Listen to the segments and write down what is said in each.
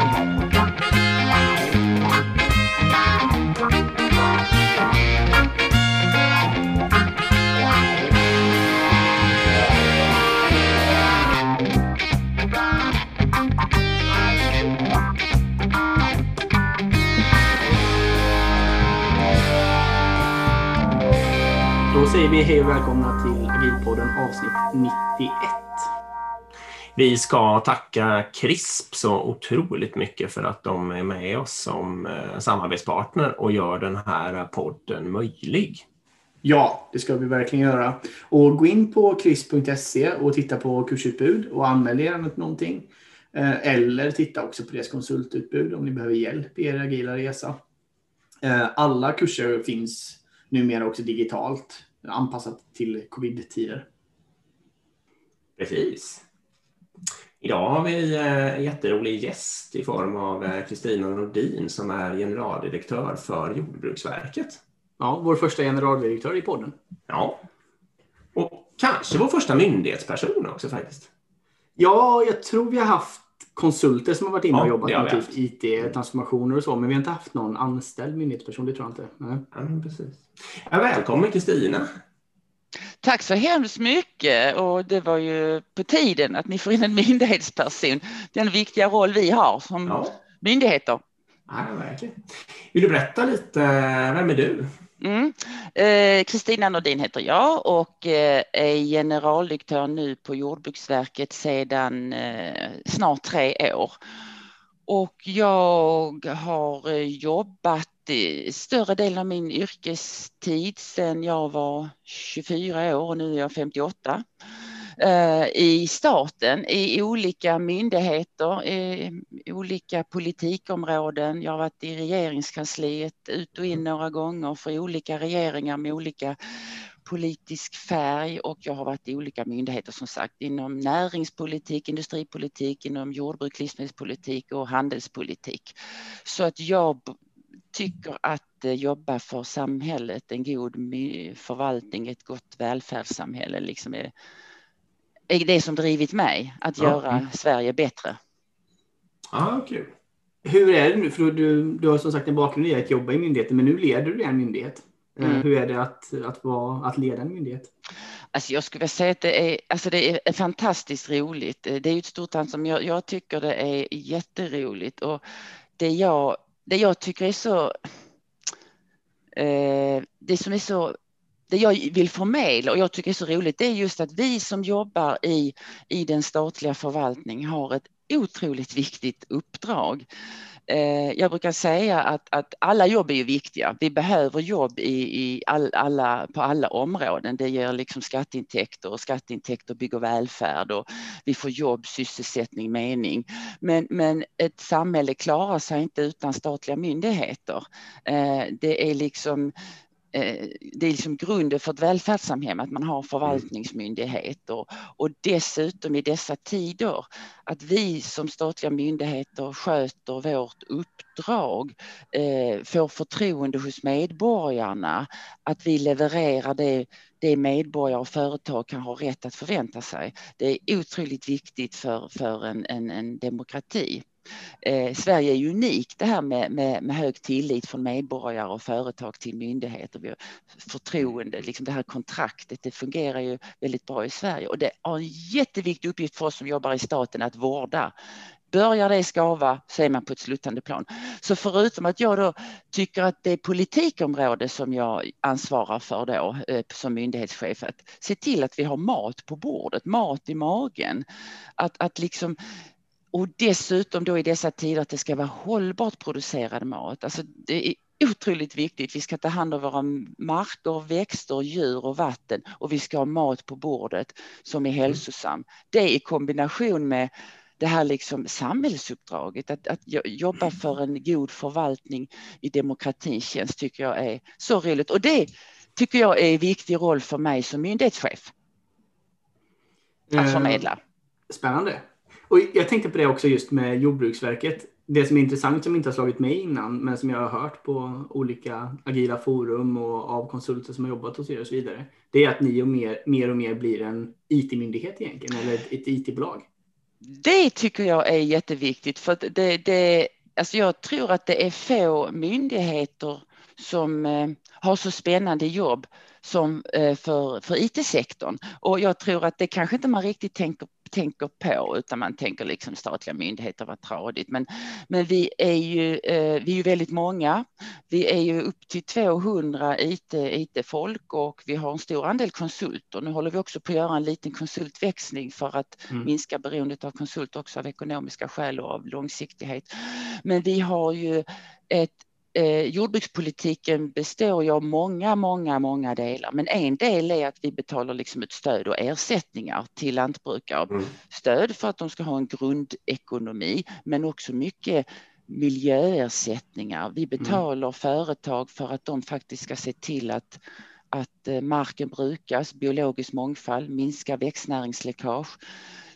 Då säger vi hej och välkomna till Agilpodden avsnitt 91. Vi ska tacka CRISP så otroligt mycket för att de är med oss som eh, samarbetspartner och gör den här podden möjlig. Ja, det ska vi verkligen göra. Och gå in på crisp.se och titta på kursutbud och anmäl er till någonting. Eh, Eller titta också på deras konsultutbud om ni behöver hjälp i er agila resa. Eh, Alla kurser finns numera också digitalt, anpassat till covid-tider. Precis. Idag har vi eh, en jätterolig gäst i form av eh, Kristina Nordin som är generaldirektör för Jordbruksverket. Ja, vår första generaldirektör i podden. Ja. Och kanske vår första myndighetsperson också faktiskt. Ja, jag tror vi har haft konsulter som har varit inne och Ja, jobbat med typ IT-transformationer och så, men vi har inte haft någon anställd myndighetsperson, det tror jag inte. Nej. Ja, precis. Ja, välkommen Kristina. Tack så hemskt mycket och det var ju på tiden att ni får in en myndighetsperson. Den viktiga roll vi har som Ja, myndigheter. ja verkligen. Vill du berätta lite, vem är du? Mm. Eh, Kristina Nordin heter jag och eh, är generaldirektör nu på Jordbruksverket sedan eh, snart tre år. Och jag har eh, jobbat större delen av min yrkestid sedan jag var 24 år och nu är jag 58 eh, i staten, i olika myndigheter, i olika politikområden. Jag har varit i regeringskansliet ut och in några gånger för olika regeringar med olika politisk färg och jag har varit i olika myndigheter som sagt inom näringspolitik, industripolitik, inom jordbruk, livsmedelspolitik och handelspolitik. Så att jag tycker att eh, jobba för samhället, en god förvaltning, ett gott välfärdssamhälle liksom är, är det som drivit mig att Ja. göra Sverige bättre. Ja, kul. Hur är det nu? För du, du har som sagt en bakgrund i att jobba i myndigheten, men nu leder du en myndighet. Eh, Mm. Hur är det att, att, vara, att leda en myndighet? Alltså jag skulle vilja säga att det är, alltså det är fantastiskt roligt. Det är ett stort antal, men jag, jag tycker det är jätteroligt och det jag, det jag tycker är så, eh, det som är så, det jag vill förmedla och jag tycker är så roligt, det är just att vi som jobbar i, i den statliga förvaltningen har ett otroligt viktigt uppdrag. Eh, Jag brukar säga att, att alla jobb är ju viktiga. Vi behöver jobb i, i all, alla, på alla områden. Det ger liksom skatteintäkter och skatteintäkter bygger välfärd och vi får jobb, sysselsättning, mening. Men, men ett samhälle klarar sig inte utan statliga myndigheter. Eh, Det är liksom det är liksom grunden för ett välfärdssamhälle att man har förvaltningsmyndigheter och dessutom i dessa tider att vi som statliga myndigheter sköter vårt uppdrag, eh, får förtroende hos medborgarna, att vi levererar det, det medborgare och företag kan ha rätt att förvänta sig. Det är otroligt viktigt för, för en, en, en demokrati. Eh, Sverige är unikt det här med, med, med hög tillit från medborgare och företag till myndigheter. Vi har förtroende, liksom det här kontraktet, det fungerar ju väldigt bra i Sverige och det har en jätteviktig uppgift för oss som jobbar i staten att vårda. Börjar det skava så är man på ett sluttande plan. Så förutom att jag då tycker att det är politikområde som jag ansvarar för då eh, som myndighetschef, att se till att vi har mat på bordet, mat i magen. Att, att liksom och dessutom då i dessa tider att det ska vara hållbart producerad mat. Alltså det är otroligt viktigt. Vi ska ta hand om våra marker, växter, djur och vatten och vi ska ha mat på bordet som är hälsosam. Det i kombination med det här liksom samhällsuppdraget, att, att jo- jobba för en god förvaltning i demokratins tjänst tycker jag är så roligt. Och det tycker jag är en viktig roll för mig som myndighetschef att Eh, förmedla. Spännande. Och jag tänkte på det också just med Jordbruksverket. Det som är intressant som inte har slagit mig innan men som jag har hört på olika agila forum och av konsulter som har jobbat hos er och så vidare. Det är att ni och mer, mer och mer blir en IT-myndighet egentligen eller ett, ett IT-bolag. Det tycker jag är jätteviktigt för det, det, alltså jag tror att det är få myndigheter som eh, har så spännande jobb som eh, för, för IT-sektorn. Och jag tror att det kanske inte man riktigt tänker tänker på utan man tänker liksom statliga myndigheter, vad tradigt. Men, men vi är ju eh, vi är ju väldigt många. Vi är ju upp till 200 IT, IT-folk och vi har en stor andel konsulter. Nu håller vi också på att göra en liten konsultväxling för att mm. minska beroendet av konsulter också av ekonomiska skäl och av långsiktighet. Men vi har ju ett eh, jordbrukspolitiken består ju av många, många, många delar. Men en del är att vi betalar liksom ett stöd och ersättningar till lantbrukare. Mm. Stöd för att de ska ha en grundekonomi, men också mycket miljöersättningar. Vi mm. betalar mm. företag för att de faktiskt ska se till att att eh, marken brukas, biologisk mångfald, minska växtnäringsläckage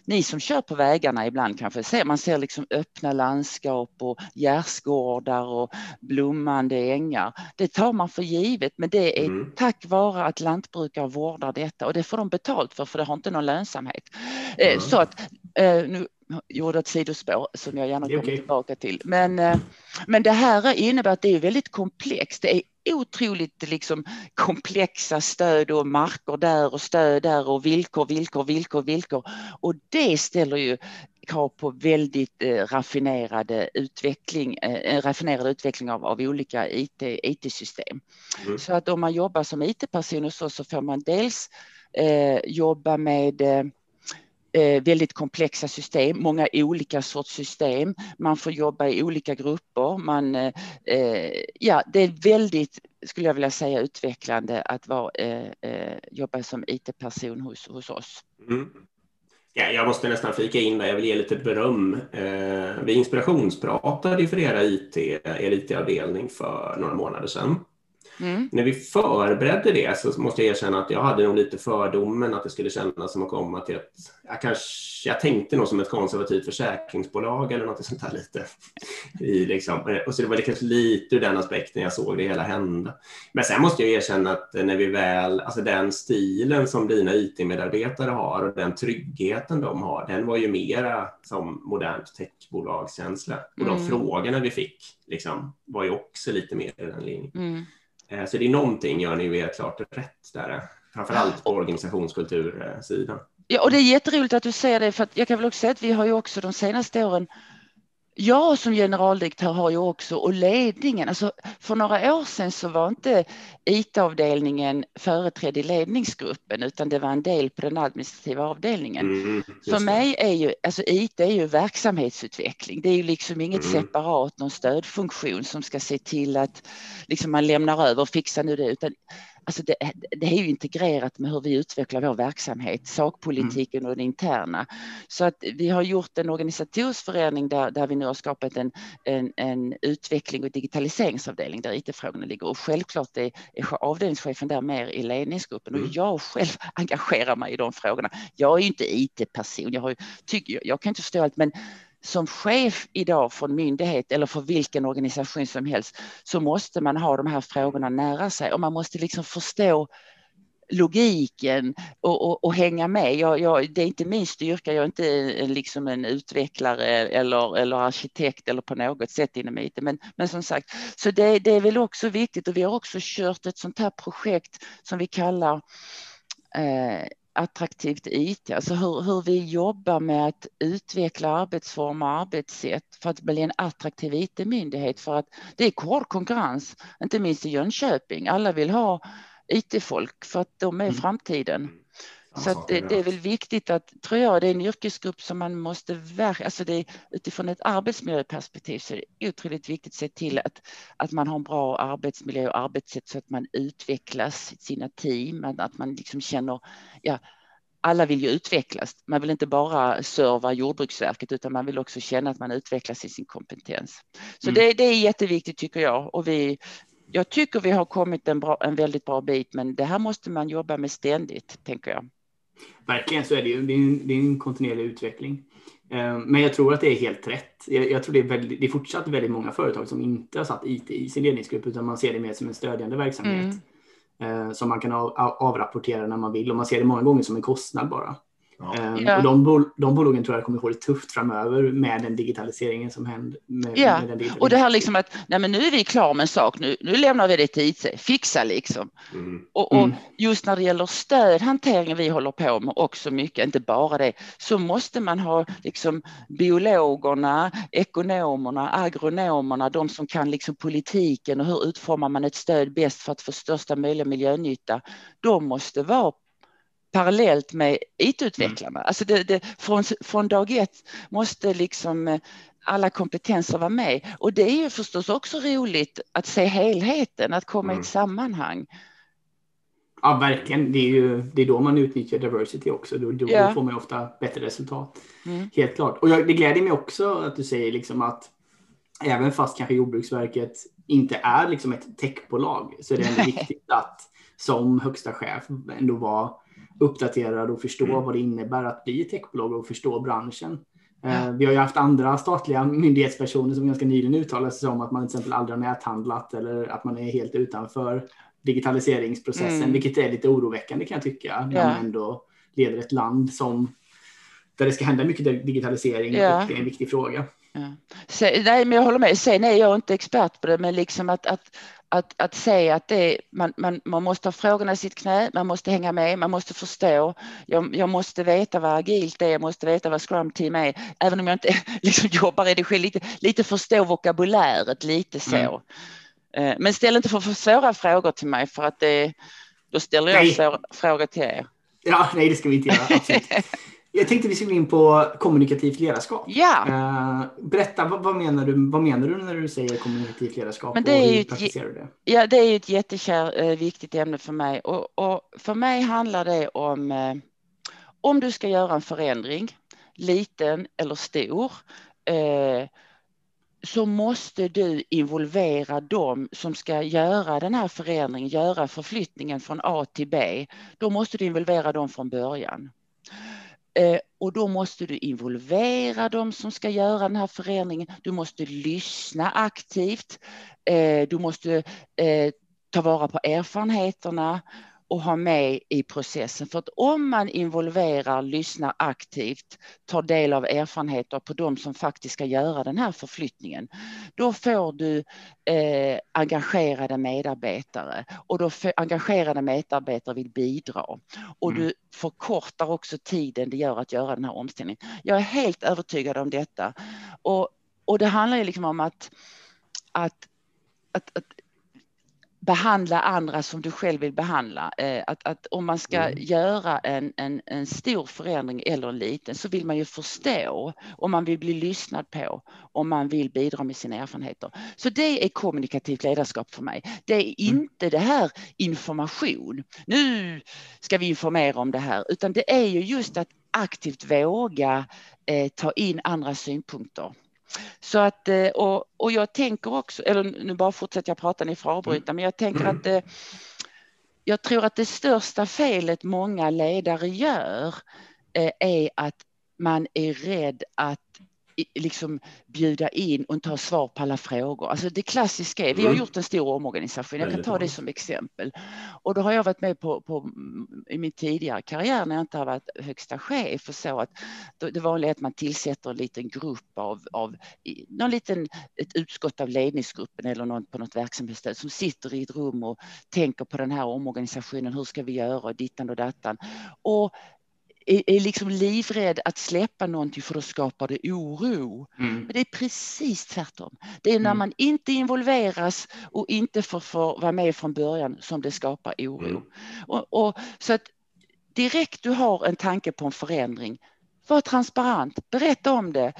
ni som kör på vägarna ibland kanske ser, man ser liksom öppna landskap och gärdsgårdar och blommande ängar. Det tar man för givet, men det är mm. tack vare att lantbrukare vårdar detta och det får de betalt för, för det har inte någon lönsamhet. Eh, mm. Så att eh, nu gjorde ett sidospår som jag gärna kommer okay. tillbaka till. Men, eh, men det här innebär att det är väldigt komplext. Det är otroligt liksom komplexa stöd och marker där och stöd där och villkor, villkor, villkor, villkor. Och det ställer ju krav på väldigt eh, raffinerade utveckling, eh, raffinerad utveckling av, av olika IT, IT-system. Mm. Så att om man jobbar som IT-person så, så får man dels eh, jobba med Eh, väldigt komplexa system, många olika sorts system. Man får jobba i olika grupper. Man, eh, eh, ja, det är väldigt, skulle jag vilja säga, utvecklande att vara, jobba som IT-person hos, hos oss. Mm. Ja, jag måste nästan flika in där, jag vill ge lite beröm. vi inspirationspratade ju för era IT, er IT-avdelning för några månader sedan. Mm. När vi förberedde det så måste jag erkänna att jag hade nog lite fördomen att det skulle kännas som att komma till ett... Jag, kanske, jag tänkte nog som ett konservativt försäkringsbolag eller något sånt där lite. I liksom, och så det var kanske lite ur den aspekten jag såg det hela hända. Men sen måste jag erkänna att när vi väl, alltså den stilen som dina IT-medarbetare har och den tryggheten de har, den var ju mera som modernt techbolagskänsla. Och mm. de frågorna vi fick liksom, var ju också lite mer i den linjen. Mm. Eh, så det är någonting gör ni ju helt klart rätt där, framförallt på organisationskultursidan. Ja, och det är jätteroligt att du säger det, för jag kan väl också säga att vi har ju också de senaste åren jag som generaldirektör har ju också, och ledningen, alltså för några år sedan så var inte IT-avdelningen företrädd i ledningsgruppen utan det var en del på den administrativa avdelningen. Mm, för mig är ju, alltså IT är ju verksamhetsutveckling. Det är ju liksom inget mm. separat, någon stödfunktion som ska se till att liksom man lämnar över och fixar nu det, utan alltså det, det, är ju integrerat med hur vi utvecklar vår verksamhet, sakpolitiken mm. och det interna. Så att vi har gjort en organisatorisk förändring där, där vi nu har skapat en, en, en utveckling och digitaliseringsavdelning där IT-frågorna ligger och självklart är, är avdelningschefen där mer i ledningsgruppen mm. och jag själv engagerar mig i de frågorna. Jag är ju inte IT-person, jag, har, tycker, jag kan inte förstå allt men som chef idag för en myndighet eller för vilken organisation som helst så måste man ha de här frågorna nära sig och man måste liksom förstå logiken och, och, och hänga med. Jag, jag, det är inte min styrka, jag är inte eh, liksom en utvecklare eller, eller arkitekt eller på något sätt inom IT. Men, men som sagt, så det, det är väl också viktigt och vi har också kört ett sånt här projekt som vi kallar eh, attraktivt IT, alltså hur, hur vi jobbar med att utveckla arbetsformer och arbetssätt för att bli en attraktiv IT-myndighet för att det är hård konkurrens, inte minst i Jönköping. Alla vill ha IT-folk för att de är mm. framtiden. Så det, det, är väl viktigt att, tror jag, det är en yrkesgrupp som man måste verka, alltså det utifrån ett arbetsmiljöperspektiv så är det otroligt viktigt att se till att, att man har en bra arbetsmiljö och arbetssätt så att man utvecklas sina team, att man liksom känner, ja, alla vill ju utvecklas. Man vill inte bara serva Jordbruksverket utan man vill också känna att man utvecklas i sin kompetens. Så mm. det, det, är jätteviktigt tycker jag och vi, jag tycker vi har kommit en, bra, en väldigt bra bit men det här måste man jobba med ständigt, tänker jag. Verkligen så är det ju. Det är en, det är en kontinuerlig utveckling. Eh, men jag tror att det är helt rätt. Jag, jag tror det är, väldigt, det är fortsatt väldigt många företag som inte har satt IT i sin ledningsgrupp utan man ser det mer som en stödjande verksamhet. Mm. Som man kan av, avrapportera när man vill och man ser det många gånger som en kostnad bara. Ja. Um, och de, bol de bolagen tror jag kommer få det tufft framöver med den digitaliseringen som händer. Med, ja, med och det här liksom att nej men nu är vi klara med en sak, nu, nu lämnar vi det till IT, fixa liksom. Mm. Och, och mm. just när det gäller stödhanteringen vi håller på med också mycket, inte bara det, så måste man ha liksom biologerna, ekonomerna, agronomerna, de som kan liksom politiken och hur utformar man ett stöd bäst för att få största möjliga miljönytta. De måste vara parallellt med IT-utvecklarna. Mm. Alltså det, det, från, från dag ett måste liksom eh, alla kompetenser vara med. Och det är ju förstås också roligt att se helheten, att komma mm. i ett sammanhang. Ja, verkligen. Det är ju det är då man utnyttjar diversity också. Då, då ja. får man ofta bättre resultat. Mm. Helt klart. Och jag, det gläder mig också att du säger liksom att även fast kanske Jordbruksverket inte är liksom ett techbolag så är det ändå viktigt att som högsta chef ändå vara uppdaterad och förstå mm. vad det innebär att bli techbolag och förstå branschen. Ja. Eh, vi har ju haft andra statliga myndighetspersoner som ganska nyligen uttalat sig om att man till exempel aldrig har näthandlat eller att man är helt utanför digitaliseringsprocessen, mm. vilket är lite oroväckande kan jag tycka. När ja. man ändå leder ett land som där det ska hända mycket digitalisering ja. och det är en viktig fråga. Ja. Så, nej, men jag håller med. Sen är jag inte expert på det, men liksom att, att, att, att se att det, man, man, man måste ha frågorna i sitt knä, man måste hänga med, man måste förstå. Jag, jag måste veta vad agilt är, jag måste veta vad scrum team är, även om jag inte liksom jobbar i det själv, lite, lite förstå vokabuläret, lite så. Mm. Men ställ inte för, för svåra frågor till mig för att det, då ställer jag svåra frågor till er. Ja, nej det ska vi inte göra. Absolut. Jag tänkte vi skulle in på kommunikativt ledarskap. Ja. Uh, berätta, vad, vad, menar du, vad menar du när du säger kommunikativt ledarskap? Men det är ju ett, Ja, det är ett jättekär, uh, viktigt ämne för mig. Och, och, för mig handlar det om uh, om du ska göra en förändring, liten eller stor, så måste du involvera dem som ska göra den här förändringen, göra förflyttningen från A till B. Då måste du involvera dem från början. Eh, och då måste du involvera dem som ska göra den här förändringen. Du måste lyssna aktivt. Eh, du måste eh, ta vara på erfarenheterna och ha med i processen. För att om man involverar, lyssnar aktivt, tar del av erfarenheter på de som faktiskt ska göra den här förflyttningen, då får du eh, engagerade medarbetare och då engagerade medarbetare vill bidra och mm. du förkortar också tiden det gör att göra den här omställningen. Jag är helt övertygad om detta och, och det handlar ju liksom om att, att att, att behandla andra som du själv vill behandla. Eh, att, att om man ska mm. göra en, en, en stor förändring eller en liten så vill man ju förstå och man vill bli lyssnad på och man vill bidra med sina erfarenheter. Så det är kommunikativt ledarskap för mig. Det är mm. inte det här information. Nu ska vi informera om det här, utan det är ju just att aktivt våga eh, ta in andra synpunkter. Så att, eh, och, och jag tänker också, eller nu bara fortsätter jag prata, ni får avbryta, mm. men jag tänker mm. att eh, jag tror att det största felet många ledare gör eh, är att man är rädd att liksom bjuda in och ha svar på alla frågor. Alltså det klassiska är, vi har mm. gjort en stor omorganisation, jag kan ta det som exempel. Och då har jag varit med på, på i min tidigare karriär när jag inte har varit högsta chef och så att det vanliga är att man tillsätter en liten grupp av, av någon liten, ett utskott av ledningsgruppen eller någon på något verksamhetsstöd som sitter i ett rum och tänker på den här omorganisationen, hur ska vi göra, dittan och dattan. Och är, är liksom livrädd att släppa någonting för då skapar det oro. Mm. Men det är precis tvärtom. Det är när mm. man inte involveras och inte får, får vara med från början som det skapar oro. Mm. Och, och, så att direkt du har en tanke på en förändring, var transparent, berätta om det,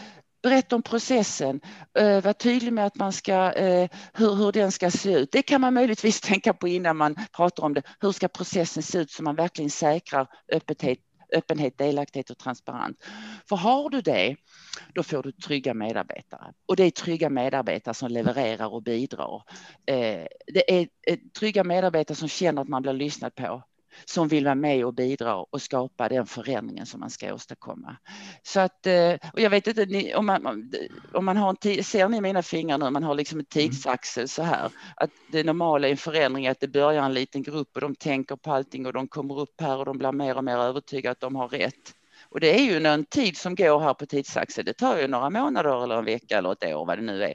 berätta om processen, uh, var tydlig med att man ska, uh, hur, hur den ska se ut. Det kan man möjligtvis tänka på innan man pratar om det. Hur ska processen se ut så man verkligen säkrar öppenhet öppenhet, delaktighet och transparens. För har du det, då får du trygga medarbetare. Och det är trygga medarbetare som levererar och bidrar. Eh, det är eh, trygga medarbetare som känner att man blir lyssnad på som vill vara med och bidra och skapa den förändringen som man ska åstadkomma. Så att, eh, och jag vet inte, om man, om man har en ser ni mina fingrar nu, man har liksom en mm. tidsaxel så här, att det normala i en förändring är att det börjar en liten grupp och de tänker på allting och de kommer upp här och de blir mer och mer övertygade att de har rätt Och det är ju en tid som går här på tidsaxeln. Det tar ju några månader eller en vecka eller ett år vad det nu är.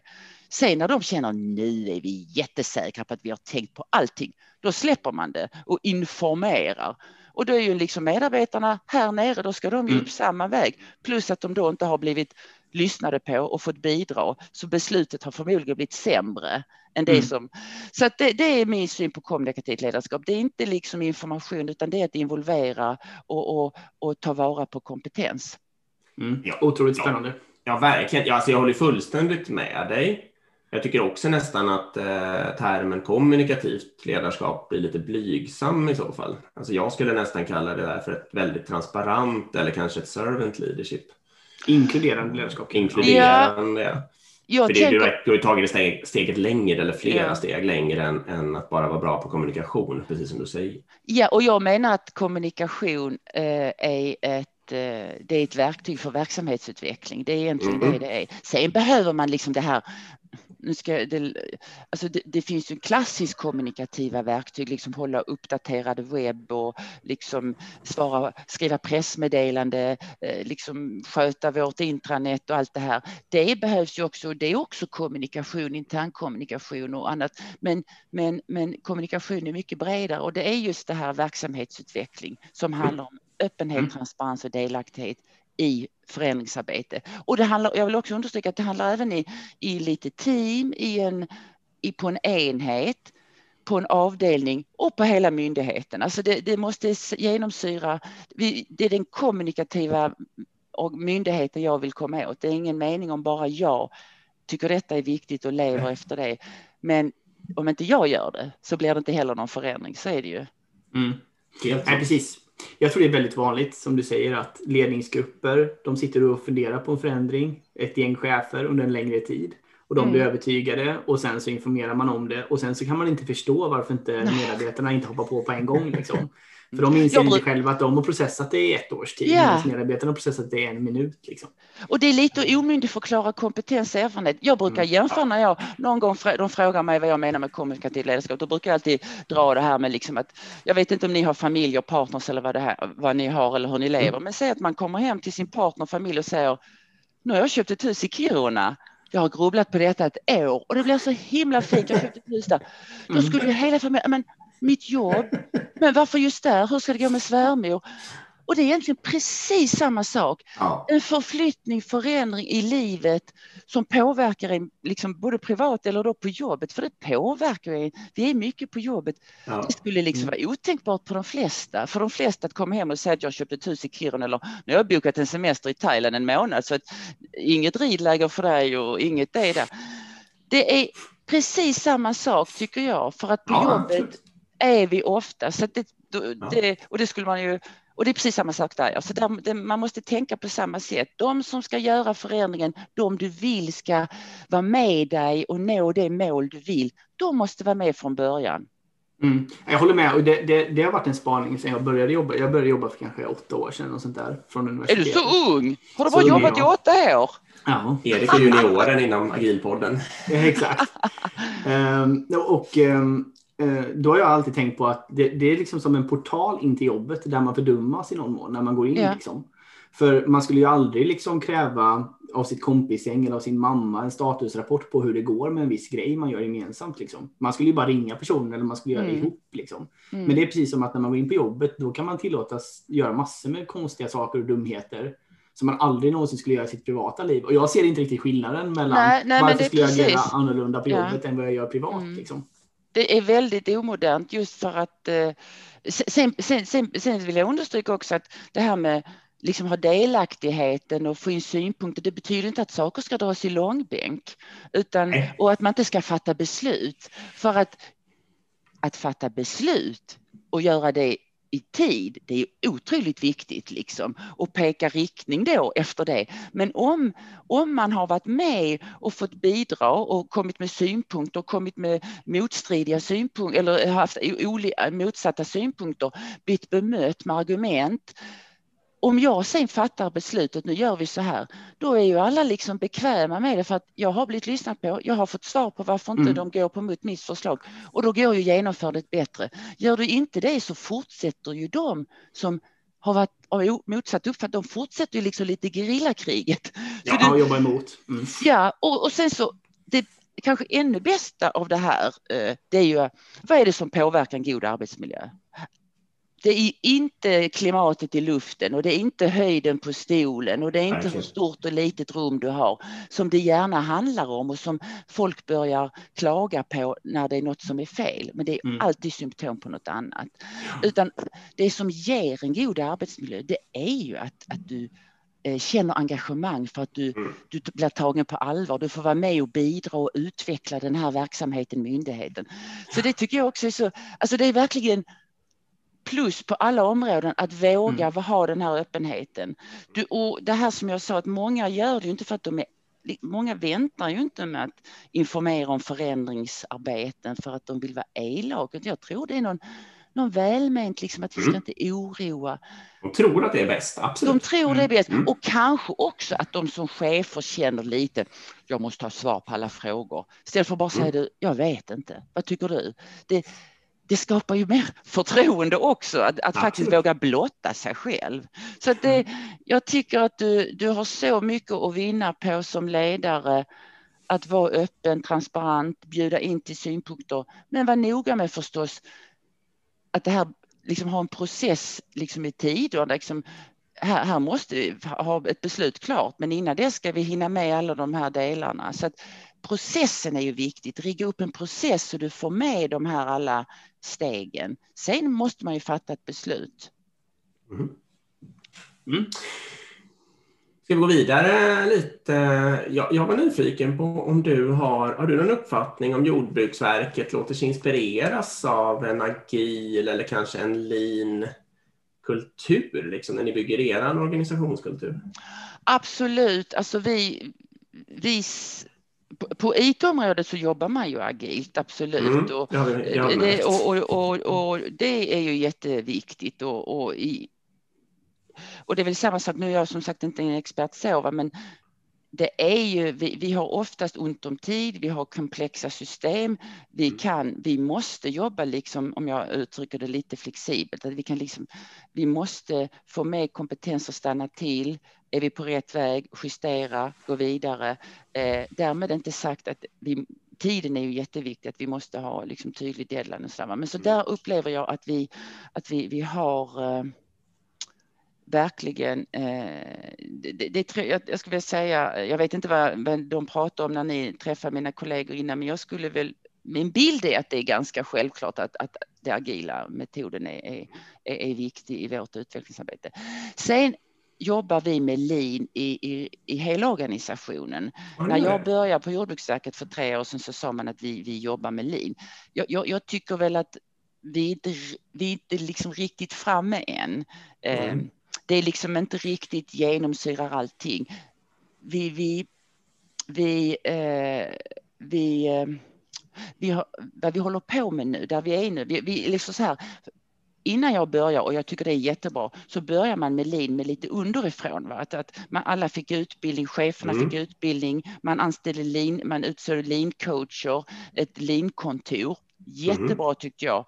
Sen när de känner nu är vi jättesäkra på att vi har tänkt på allting, då släpper man det och informerar. Och då är ju liksom medarbetarna här nere, då ska de ju mm. upp samma väg. Plus att de då inte har blivit lyssnade på och fått bidra. Så beslutet har förmodligen blivit sämre än det mm. som... Så att det, det, är min syn på kommunikativt ledarskap. Det är inte liksom information utan det är att involvera och, och, och ta vara på kompetens. Mm. Ja, otroligt spännande. Ja, ja verkligen. Ja, alltså jag håller fullständigt med dig. Jag tycker också nästan att eh, termen kommunikativt ledarskap blir lite blygsam i så fall. Alltså jag skulle nästan kalla det där för ett väldigt transparent eller kanske ett servant leadership. Inkluderande ledarskap. Inkluderande, ja. ja. för det, tänker... du, har tagit steg, steget längre eller flera ja. steg längre än, än, att bara vara bra på kommunikation, precis som du säger. Ja, och jag menar att kommunikation eh, är ett eh, det är ett verktyg för verksamhetsutveckling. Det är egentligen mm. det det är. Sen behöver man liksom det här nu ska det, alltså det, det, finns ju klassiskt kommunikativa verktyg, liksom hålla uppdaterad webb och liksom svara, skriva pressmeddelande, eh, liksom sköta vårt intranät och allt det här. Det behövs ju också, det är också kommunikation, internkommunikation och annat. Men, men, men kommunikation är mycket bredare och det är just det här verksamhetsutveckling som handlar om öppenhet, mm. transparens och delaktighet i förändringsarbete. Och det handlar, jag vill också understryka att det handlar även i, i lite team, i en, i, på en enhet, på en avdelning och på hela myndigheten. Alltså det, det måste genomsyra, det är den kommunikativa myndigheten jag vill komma åt. Det är ingen mening om bara jag tycker detta är viktigt och lever efter det. Men om inte jag gör det så blir det inte heller någon förändring, så är det ju. Mm. Nej, precis. Jag tror det är väldigt vanligt, som du säger, att ledningsgrupper de sitter och funderar på en förändring, ett gäng chefer under en längre tid. Och de blir mm. övertygade och sen så informerar man om det och sen så kan man inte förstå varför inte medarbetarna inte hoppar på på en gång. Liksom. För de inser inte själva att de har processat det i ett års tid. Yeah. Medarbetarna har processat det i en minut. Liksom. Och det är lite att omyndigförklara kompetens och erfarenhet. Jag brukar mm. jämföra när jag någon gång de frågar mig vad jag menar med kommunikativt ledarskap. Då brukar jag alltid dra det här med liksom att jag vet inte om ni har familj och partners eller vad, det här, vad ni har eller hur ni lever. Mm. Men säg att man kommer hem till sin partner och familj och säger nu har jag köpt ett hus i Kiruna jag har grubblat på detta ett år och det blir så himla fint. Jag har köpt ett hus där. Då mm. skulle ju hela familjen, men mitt jobb. Men varför just där? Hur ska det gå med svärmor? Och det är egentligen precis samma sak. Ja. En förflyttning, förändring i livet som påverkar en liksom både privat eller då på jobbet. För det påverkar en. Vi är mycket på jobbet. Ja. Det skulle liksom mm. vara otänkbart på de flesta. För de flesta att komma hem och säga att jag köpt ett hus i Kiruna eller nu har jag bokat en semester i Thailand en månad så att inget ridläger för dig och inget det där. Det är precis samma sak tycker jag för att på ja, jobbet är vi ofta. Så det, det, och det skulle man ju och det är precis samma sak där. Alltså där, det, man måste tänka på samma sätt. De som ska göra förändringen, de du vill ska vara med dig och nå det mål du vill, de måste vara med från början. Mm. Jag håller med. Och det, det, det, har varit en spaning sedan jag började jobba. Jag började jobba för kanske åtta år sedan och sånt där, från universitetet. Är du så ung? Har du bara jobbat i åtta år? Ja. Erik är junioren inom Agilpodden. Ja, exakt. um, och um, då har jag alltid tänkt på att det, det, är liksom som en portal in till jobbet där man fördummas i någon mån när man går in. Yeah. Liksom. För man skulle ju aldrig liksom kräva av sitt kompisgäng eller av sin mamma en statusrapport på hur det går med en viss grej man gör gemensamt. Liksom. Man skulle ju bara ringa personen eller man skulle göra mm. det ihop. Liksom. Mm. Men det är precis som att när man går in på jobbet då kan man tillåtas göra massor med konstiga saker och dumheter som man aldrig någonsin skulle göra i sitt privata liv. Och jag ser inte riktigt skillnaden mellan nej, nej, varför skulle jag agera annorlunda på jobbet ja. än vad jag gör privat. Mm. Liksom det är väldigt omodernt just för att eh, sen, sen, sen, sen vill jag understryka också att det här med liksom ha delaktigheten och få in synpunkter. Det betyder inte att saker ska dras i långbänk utan, och att man inte ska fatta beslut. För att, att fatta beslut och göra det i tid, det är otroligt viktigt liksom och peka riktning då efter det. Men om, om man har varit med och fått bidra och kommit med synpunkter och kommit med motstridiga synpunkter eller haft motsatta synpunkter, blivit bemött med argument om jag sen fattar beslutet, nu gör vi så här, då är ju alla liksom bekväma med det för att jag har blivit lyssnat på, jag har fått svar på varför inte mm. de går på mot mitt förslag och då går ju genomförandet bättre. Gör du inte det så fortsätter ju de som har varit av motsatt uppfattning. De fortsätter ju liksom lite gerillakriget. Ja, och jobbar emot. Mm. Ja, och, och sen så det kanske ännu bästa av det här, eh, det är ju vad är det som påverkar en god arbetsmiljö? Det är inte klimatet i luften och det är inte höjden på stolen och det är inte hur stort och litet rum du har som det gärna handlar om och som folk börjar klaga på när det är något som är fel. Men det är mm. alltid symptom på något annat. Utan det som ger en god arbetsmiljö det är ju att, att du eh, känner engagemang för att du, mm. du blir tagen på allvar. Du får vara med och bidra och utveckla den här verksamheten, myndigheten. Så det tycker jag också är så, alltså det är verkligen plus på alla områden att våga mm. ha den här öppenheten. Du, och det här som jag sa att många gör det inte för att de är Många väntar ju inte med att informera om förändringsarbeten för att de vill vara elaka. Jag tror det är någon, någon välment, liksom att vi ska mm. inte oroa. De tror att det är bäst, absolut. De tror det är bäst mm. och kanske också att de som chefer känner lite, jag måste ha svar på alla frågor. Istället för att bara säga, mm. jag vet inte, vad tycker du? Det, det skapar ju mer förtroende också, att, att faktiskt våga blotta sig själv. Så det, mm. jag tycker att du, du har så mycket att vinna på som ledare att vara öppen, transparent, bjuda in till synpunkter, men var noga med förstås att det här liksom har en process liksom i tid och liksom, här, här måste vi ha ett beslut klart, men innan det ska vi hinna med alla de här delarna. Så att processen är ju viktigt, rigga upp en process så du får med de här alla stegen. Sen måste man ju fatta ett beslut. Mm. Mm. Ska vi gå vidare lite? Jag, jag var nyfiken på om du har, har du någon uppfattning om Jordbruksverket låter sig inspireras av en agil eller kanske en lean kultur liksom, när ni bygger er organisationskultur? Absolut, alltså vi, vi på IT-området så jobbar man ju agilt, absolut. Mm, och, det, och, och, och, det är ju jätteviktigt. Och, och, i, och det är väl samma sak, nu är jag som sagt inte en expert så, men det är ju, vi, vi, har oftast ont om tid, vi har komplexa system, vi mm. kan, vi måste jobba liksom, om jag uttrycker det lite flexibelt, att vi kan liksom, vi måste få med kompetens att stanna till, är vi på rätt väg, justera, gå vidare. Eh, därmed inte sagt att vi, tiden är ju jätteviktig, att vi måste ha liksom tydlig deadline och samma. Men så mm. där upplever jag att vi, att vi, vi har eh, verkligen, eh, det, det, jag, jag skulle vilja säga, jag vet inte vad, vad de pratar om när ni träffar mina kollegor innan, men jag skulle väl min bild är att det är ganska självklart att, att den agila metoden är, är, är viktig i vårt utvecklingsarbete. Sen jobbar vi med lean i, i, i hela organisationen. Mm. När jag började på Jordbruksverket för tre år sedan så sa man att vi, vi jobbar med lean. Jag, jag, jag tycker väl att vi inte, vi är inte liksom riktigt framme än. Mm. Eh, det är liksom inte riktigt genomsyrar allting. Vi, vi, vi, eh, vi, eh, vi har, vad vi håller på med nu, där vi är nu, vi, vi liksom så här, innan jag börjar, och jag tycker det är jättebra, så börjar man med lean med lite underifrån. Va? Att, att man, alla fick utbildning, cheferna mm. fick utbildning, man anställde lean, man utsåg lean-coacher, ett lean-kontor. Jättebra mm. tyckte jag.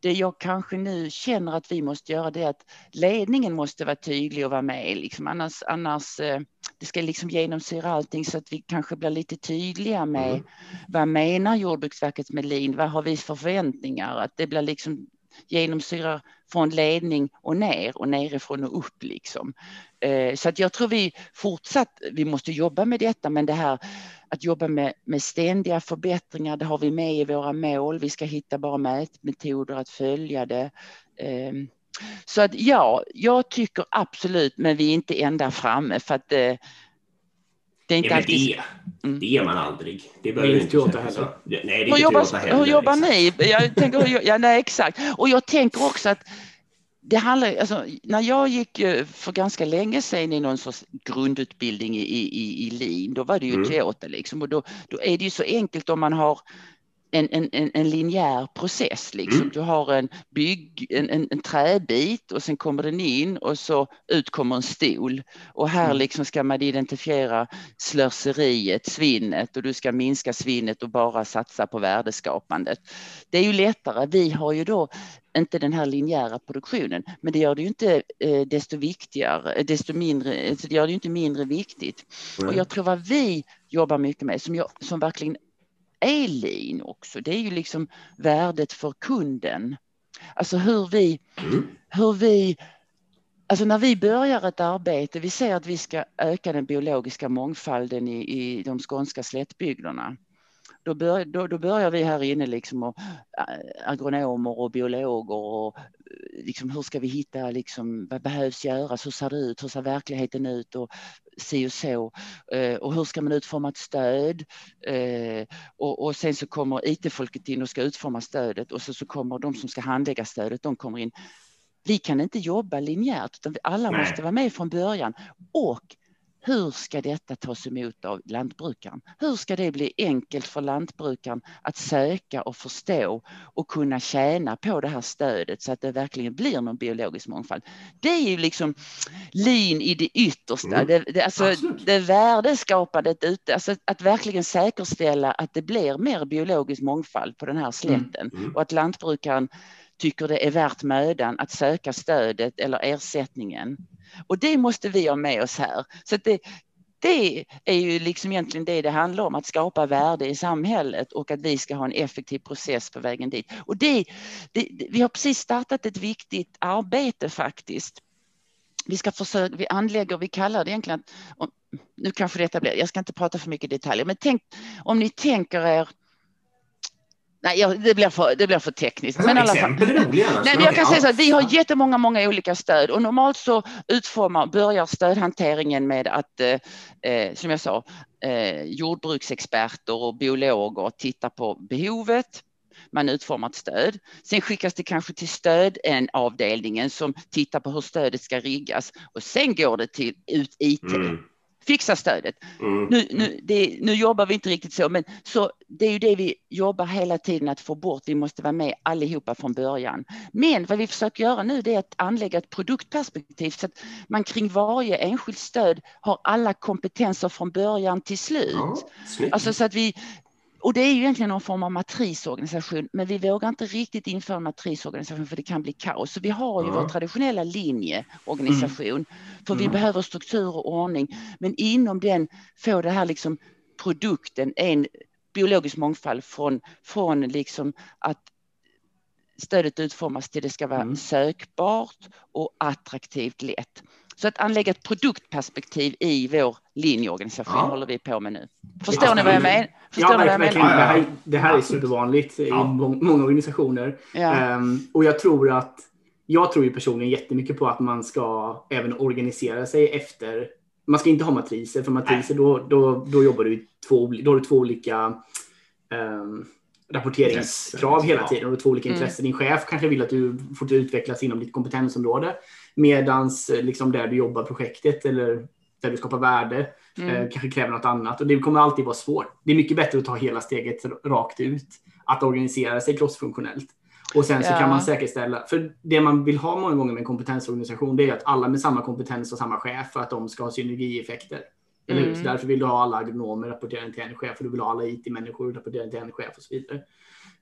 Det jag kanske nu känner att vi måste göra det är att ledningen måste vara tydlig och vara med. Liksom. Annars, annars eh, det ska liksom genomsyra allting så att vi kanske blir lite tydliga med mm. vad menar Jordbruksverket med lean? Vad har vi för förväntningar? Att det blir liksom genomsyrar från ledning och ner och nerifrån och upp liksom. Eh, så att jag tror vi fortsatt, vi måste jobba med detta, men det här att jobba med, med ständiga förbättringar, det har vi med i våra mål. Vi ska hitta bara mätmetoder att följa det. Ehm, så att ja, jag tycker absolut, men vi är inte ända framme för att eh, det är inte alltid... det, mm. det är man aldrig. Det behöver inte Toyota heller. Nej, det är hur inte jobbar, heller. Hur jobbar ni? Jag tänker, ja, nej, exakt. Och jag tänker också att det handlar, alltså, när jag gick eh, för ganska länge sedan i någon sorts grundutbildning i, i, i Lean, då var det ju mm. Toyota liksom och då, då är det ju så enkelt om man har en, en, en linjär process. Liksom. Mm. Du har en, bygg, en, en, en, träbit och sen kommer den in och så ut kommer en stol. Och här mm. liksom ska man identifiera slöseriet, svinnet och du ska minska svinnet och bara satsa på värdeskapandet. Det är ju lättare. Vi har ju då inte den här linjära produktionen, men det gör det ju inte eh, desto viktigare, desto mindre, det gör det ju inte mindre viktigt. Mm. Och jag tror vad vi jobbar mycket med, som, jag, som verkligen är lean också, det är ju liksom värdet för kunden. Alltså hur vi, mm. hur vi Alltså när vi börjar ett arbete, vi ser att vi ska öka den biologiska mångfalden i, i de skånska slättbygderna. Då, bör, då, då, börjar vi här inne liksom och äh, agronomer och biologer och liksom hur ska vi hitta liksom vad behövs göras, hur ser det ut, hur ser verkligheten ut? Och si och så. Eh, och hur ska man utforma ett stöd? Eh, och, och sen så kommer IT-folket in och ska utforma stödet och så, så kommer de som ska handlägga stödet, de kommer in. Vi kan inte jobba linjärt utan alla Nej. måste vara med från början. Och hur ska detta tas emot av lantbrukaren? Hur ska det bli enkelt för lantbrukaren att söka och förstå och kunna tjäna på det här stödet så att det verkligen blir någon biologisk mångfald? Det är ju liksom lin i det yttersta, mm. det, det, alltså det värdeskapandet ute, alltså att verkligen säkerställa att det blir mer biologisk mångfald på den här slätten mm. Mm. och att lantbrukaren tycker det är värt mödan att söka stödet eller ersättningen. Och det måste vi ha med oss här. Så det, det är ju liksom egentligen det det handlar om, att skapa värde i samhället och att vi ska ha en effektiv process på vägen dit. Och det, det vi har precis startat ett viktigt arbete faktiskt. Vi ska försöka, vi anlägger, vi kallar det egentligen, nu kanske detta blir, jag ska inte prata för mycket detaljer, men tänk om ni tänker er Nej, det, blir för, det blir för tekniskt. Men alla är roliga. Nej, jag kan säga så att vi har jättemånga många olika stöd och normalt så utformar, börjar stödhanteringen med att, eh, eh, som jag sa, eh, jordbruksexperter och biologer tittar på behovet. Man utformar ett stöd. Sen skickas det kanske till stödavdelningen som tittar på hur stödet ska riggas och sen går det till ut IT. Mm fixa stödet. Mm. Nu, nu, det, nu jobbar vi inte riktigt så, men så, det är ju det vi jobbar hela tiden att få bort. Vi måste vara med allihopa från början. Men vad vi försöker göra nu är att anlägga ett produktperspektiv så att man kring varje enskilt stöd har alla kompetenser från början till slut. Ja, alltså så att vi, och det är ju egentligen någon form av matrisorganisation, men vi vågar inte riktigt införa en matrisorganisation för det kan bli kaos. Så vi har ju mm. vår traditionella linjeorganisation, mm. för vi mm. behöver struktur och ordning, men inom den får det här liksom produkten en biologisk mångfald från, från liksom att stödet utformas till det ska vara mm. sökbart och attraktivt lätt. Så att anlägga ett produktperspektiv i vår linjeorganisation ja. håller vi på med nu. Förstår ja, ni vad jag menar? Förstår ja, verkligen. Det här, det här är supervanligt i många organisationer. Um, och jag tror att jag tror ju personligen jättemycket på att man ska även organisera sig efter. Man ska inte ha matriser, för matriser då, då, då jobbar du två, då har du två olika um, rapporteringskrav yes. hela tiden och två olika mm. intressen. Din chef kanske vill att du får utvecklas inom ditt kompetensområde medans eh, liksom där du jobbar projektet eller där du skapar värde mm. eh, kanske kräver något annat och det kommer alltid vara svårt. Det är mycket bättre att ta hela steget rakt ut, att organisera sig crossfunktionellt. Och sen så ja. kan man säkerställa, för det man vill ha många gånger med en kompetensorganisation, det är att alla med samma kompetens och samma chef för att de ska ha synergieffekter. Eller hur? Så mm. därför vill du ha alla agronomer rapporterande till en chef och du vill ha alla IT-människor rapporterande till en chef och så vidare.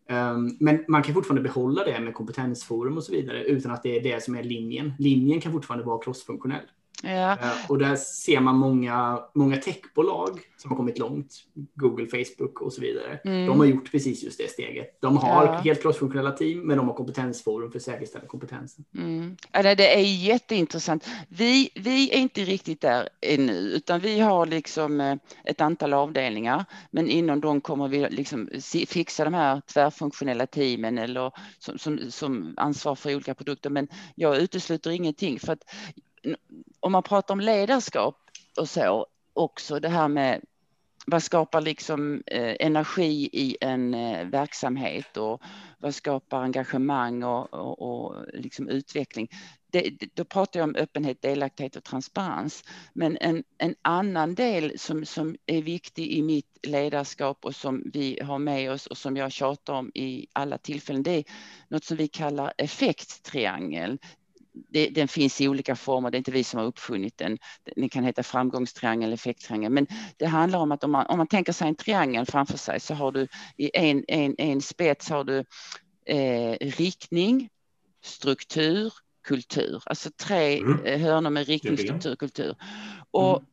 Um, men man kan fortfarande behålla det med kompetensforum och så vidare utan att det är det som är linjen. Linjen kan fortfarande vara crossfunktionell. Ja. Uh, och där ser man många, många techbolag som har kommit långt. Google, Facebook och så vidare. Mm. De har gjort precis just det steget. De har ja. helt crossfunktionella team, men de har kompetensforum för att säkerställa kompetensen. Mm. Ja, det är jätteintressant. Vi, vi är inte riktigt där ännu, utan vi har liksom eh, ett antal avdelningar, men inom dem kommer vi liksom fixa de här tvärfunktionella teamen eller som, som, som ansvar för olika produkter. Men jag utesluter ingenting för att om man pratar om ledarskap och så också det här med vad skapar liksom eh, energi i en eh, verksamhet och vad skapar engagemang och, och, och liksom utveckling? Det, då pratar jag om öppenhet, delaktighet och transparens. Men en, en annan del som, som är viktig i mitt ledarskap och som vi har med oss och som jag tjatar om i alla tillfällen, det är något som vi kallar effekttriangeln det, den finns i olika former, det är inte vi som har uppfunnit den. Den kan heta framgångstriangel, effekttriangel, men det handlar om att om man, om man tänker sig en triangel framför sig så har du i en, en, en spets har du eh, riktning, struktur, kultur, alltså tre mm. Eh, hörnor med riktning, struktur, kultur. Och mm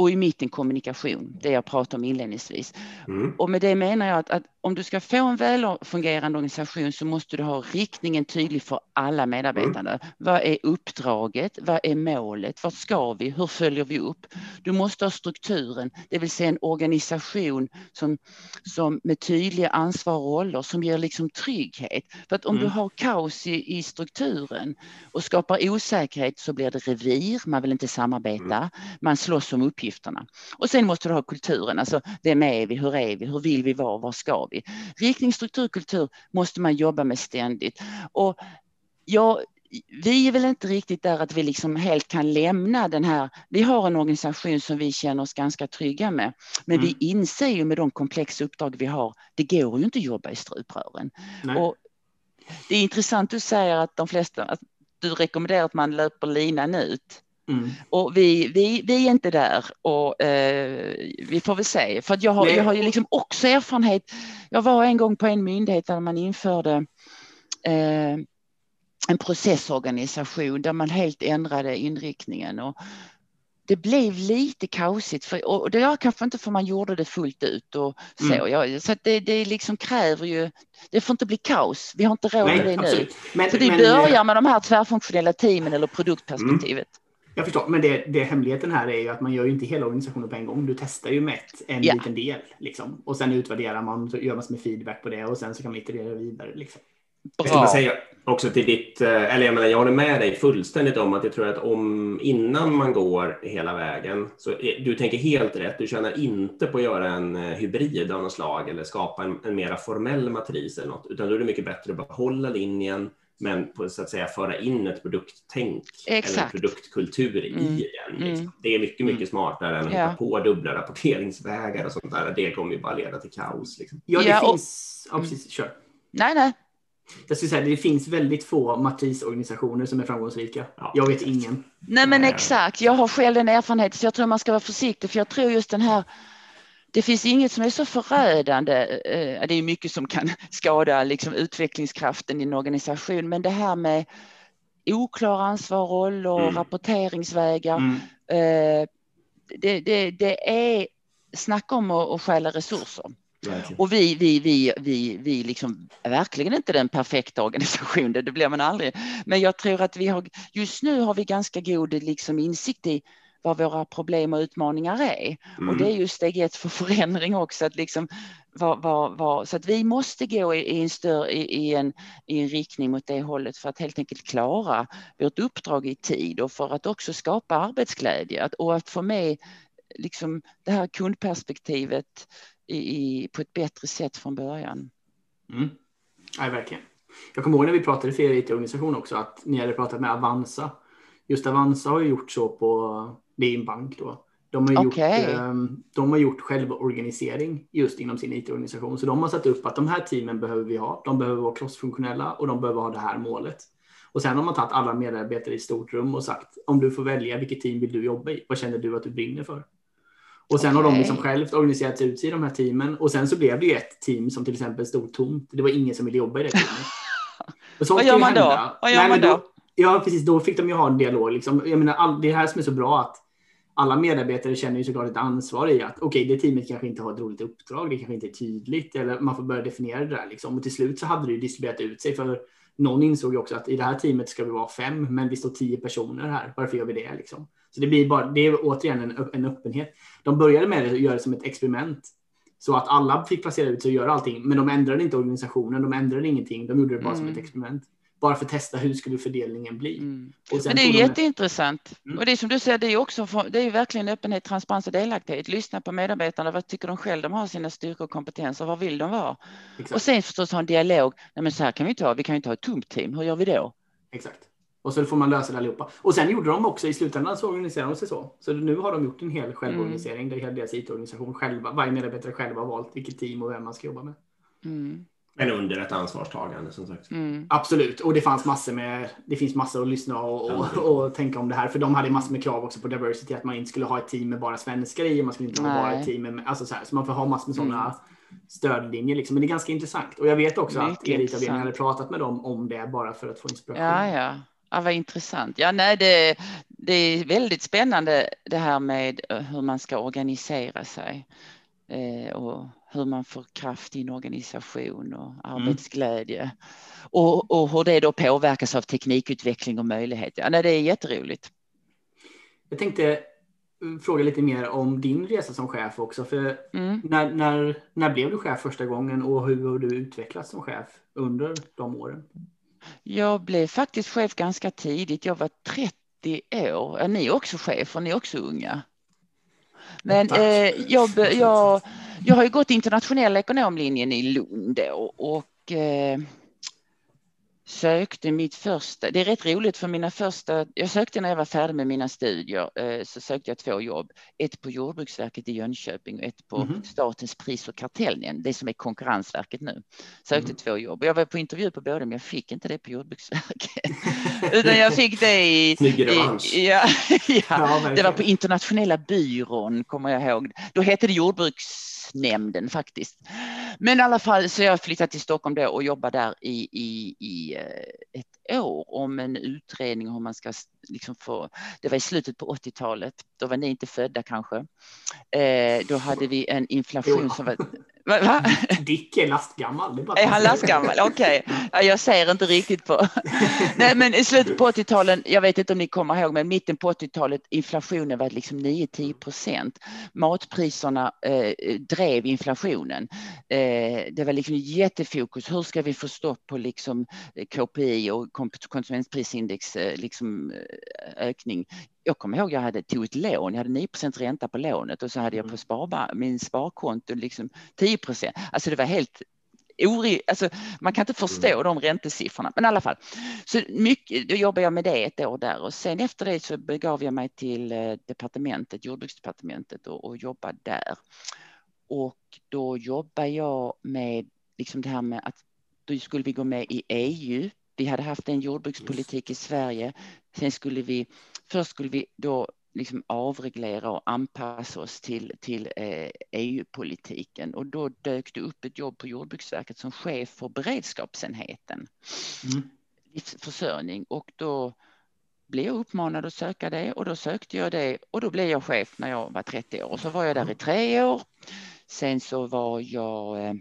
och i mitten kommunikation, det jag pratade om inledningsvis. Mm. Och med det menar jag att, att, om du ska få en välfungerande organisation så måste du ha riktningen tydlig för alla medarbetare. Mm. Vad är uppdraget? Vad är målet? Vart ska vi? Hur följer vi upp? Du måste ha strukturen, det vill säga en organisation som, som med tydliga ansvar och roller som ger liksom trygghet. För att om mm. du har kaos i, i strukturen och skapar osäkerhet så blir det revir, man vill inte samarbeta, mm. man slåss om uppgifter uppgifterna. Och sen måste du ha kulturen, alltså vem är vi, hur är vi, hur vill vi vara, var ska vi? Riktning, struktur, kultur måste man jobba med ständigt. Och jag, vi är väl inte riktigt där att vi liksom helt kan lämna den här. Vi har en organisation som vi känner oss ganska trygga med, men mm. vi inser ju med de komplexa uppdrag vi har, det går ju inte att jobba i struprören. Och det är intressant du säger att de flesta, att du rekommenderar att man löper linan ut. Mm. Och vi, vi, vi är inte där och eh, vi får väl se. För jag har, jag har ju liksom också erfarenhet. Jag var en gång på en myndighet där man införde eh, en processorganisation där man helt ändrade inriktningen. Och det blev lite kaosigt för, och det var kanske inte för man gjorde det fullt ut och så. Mm. Ja, så det, det liksom kräver ju, det får inte bli kaos. Vi har inte råd med det absolut. nu. Men, så vi men, börjar med de här tvärfunktionella teamen eller produktperspektivet. Jag förstår, men det, det hemligheten här är ju att man gör ju inte hela organisationen på en gång. Du testar ju med en yeah. liten del liksom. och sen utvärderar man, så gör man med feedback på det och sen så kan man iterera vidare. Liksom. Jag ska säga också till ditt, eh, eller jag menar jag håller med dig fullständigt om att jag tror att om innan man går hela vägen, så du tänker helt rätt, du känner inte på att göra en eh, hybrid av något slag eller skapa en, en mera formell matris eller något, utan då är det mycket bättre att behålla linjen, men på så att säga föra in ett produkttänk Exakt. eller produktkultur i mm. den. Liksom. Mm. Det är mycket, mycket mm. smartare än att ja. hitta på dubbla rapporteringsvägar och sånt där. Det kommer ju bara leda till kaos. Liksom. Ja, det ja, finns... Och... Ja, precis. Kör. Nej, nej. Jag skulle säga det finns väldigt få matrisorganisationer som är framgångsrika. Ja, jag vet ingen. Nej, men exakt. Jag har själv en erfarenhet, så jag tror man ska vara försiktig, för jag tror just den här det finns inget som är så förödande. Eh, det är mycket som kan skada liksom utvecklingskraften i en organisation, men det här med oklara ansvar, roller, mm. rapporteringsvägar. Mm. Eh, det, det, det, är snacka om att stjäla resurser. Och vi, vi, vi, vi, vi liksom är verkligen inte den perfekta organisationen, det blir man aldrig. Men jag tror att vi har, just nu har vi ganska god liksom insikt i vad våra problem och utmaningar är. Mm. Och det är ju steg ett för förändring också. Att liksom, vad, vad, vad, så att vi måste gå i, i en, större, i, i, en, i en riktning mot det hållet för att helt enkelt klara vårt uppdrag i tid och för att också skapa arbetsglädje att, och att få med liksom, det här kundperspektivet i, i, på ett bättre sätt från början. Mm. Ja, verkligen. Jag kommer ihåg när vi pratade för er IT-organisation också att ni hade pratat med Avanza. Just Avanza har ju gjort så på det är en bank då. De har, okay. gjort, ehm, de har gjort självorganisering just inom sin IT-organisation. Så de har satt upp att de här teamen behöver vi ha. De behöver vara crossfunktionella och de behöver ha det här målet. Och sen har man tagit alla medarbetare i ett stort rum och sagt om du får välja vilket team vill du jobba i? Vad känner du att du brinner för? Och sen okay. har de liksom självt organiserat ut sig i de här teamen och sen så blev det ju ett team som till exempel stod tomt. Det var ingen som ville jobba i det teamet. Vad gör man då? Vad gör Nej, man då? Ja, precis. Då fick de ju ha en dialog. Liksom. Jag menar, all, det här som är så bra att alla medarbetare känner ju såklart ett ansvar i att okej, okay, det teamet kanske inte har ett roligt uppdrag, det kanske inte är tydligt eller man får börja definiera det där liksom. Och till slut så hade det ju distribuerat ut sig för någon insåg ju också att i det här teamet ska vi vara fem, men vi står tio personer här. Varför gör vi det liksom? Så det blir bara, det är återigen en, en öppenhet. De började med och göra det som ett experiment så att alla fick placera ut sig och göra allting, men de ändrade inte organisationen, de ändrade ingenting, de gjorde det bara mm. som ett experiment. Bara för att testa hur skulle fördelningen bli. Mm. Men det är jätteintressant. Mm. Och det är som du säger, det är också det är verkligen öppenhet, transparens och delaktighet. Lyssna på medarbetarna. Vad tycker de själva de har sina styrkor och kompetenser? Vad vill de vara? Exakt. Och sen förstås ha en dialog. Nej, men så här kan vi inte ha. Vi kan ju inte ha ett tomt team. Hur gör vi då? Exakt. Och så får man lösa det allihopa. Och sen gjorde de också i slutändan så organiserade de sig så. Så nu har de gjort en hel självorganisering mm. där hela deras IT-organisation själva, varje medarbetare själva har valt vilket team och vem man ska jobba med. Mm. Men under ett ansvarstagande som sagt. Mm. Absolut, och det fanns massor med, det finns massor att lyssna och, och, och, tänka om det här. För de hade massor med krav också på diversity, att man inte skulle ha ett team med bara svenskar i, man skulle inte ha bara ett team med, alltså så här, så man får ha massor med sådana mm. stödlinjer liksom. Men det är ganska intressant. Och jag vet också Mycket att elitavdelningen hade pratat med dem om det bara för att få inspiration. Ja, ja. Ja, vad intressant. Ja, nej, det, det är väldigt spännande det här med eh, hur man ska organisera sig eh, och hur man får kraft i en organisation och mm. arbetsglädje. Mm. Och, och hur det då påverkas av teknikutveckling och möjligheter. Ja, nej, det är jätteroligt. Jag tänkte fråga lite mer om din resa som chef också. För mm. när, när, när blev du chef första gången och hur har du utvecklats som chef under de åren? Jag blev faktiskt chef ganska tidigt. Jag var 30 år. Ni är också chefer, ni är också unga. Men eh, jag, jag, jag har ju gått internationella ekonomlinjen i Lund och, och eh, sökte mitt första, det är rätt roligt för mina första, jag sökte när jag var färdig med mina studier eh, så sökte jag två jobb. Ett på Jordbruksverket i Jönköping och ett på mm. Statens pris och kartellnämnd, det som är Konkurrensverket nu. Sökte mm. två jobb. Jag var på intervju på båda men jag fick inte det på Jordbruksverket. Utan jag fick det i... i ja, ja, det var på internationella byrån kommer jag ihåg. Då hette det Jordbruks nämnden faktiskt. Men i alla fall så jag flyttade till Stockholm då och jobbade där i, i, i eh, ett år om en utredning hur man ska liksom få, det var i slutet på 80-talet, då var ni inte födda kanske. Eh, då hade vi en inflation som var Va? Dick är lastgammal. Det är, är han lastgammal? Okej, okay. ja, jag ser inte riktigt på. Nej, men i slutet på 80-talet, jag vet inte om ni kommer ihåg, men mitten på 80-talet, inflationen var liksom 9-10 procent. Matpriserna eh, drev inflationen. Eh, det var liksom jättefokus. Hur ska vi få stopp på liksom KPI och konsumentprisindex eh, liksom, eh, ökning? jag kommer ihåg jag hade tog ett lån, jag hade 9% ränta på lånet och så hade jag på mm. sparbar, min sparkonto liksom 10% Alltså det var helt ori, alltså man kan inte förstå mm. de räntesiffrorna, men i alla fall. Så mycket, då jobbade jag med det ett år där och sen efter det så begav jag mig till eh, departementet, jordbruksdepartementet och, och jobbade där. Och då jobbade jag med liksom det här med att då skulle vi gå med i EU. Vi hade haft en jordbrukspolitik i Sverige. Sen skulle vi först skulle vi då liksom avreglera och anpassa oss till, till eh, EU-politiken och då dök det upp ett jobb på Jordbruksverket som chef för beredskapsenheten. Mm. Försörjning och då blev jag uppmanad att söka det och då sökte jag det och då blev jag chef när jag var 30 år och så var jag där i tre år. Sen så var jag, eh,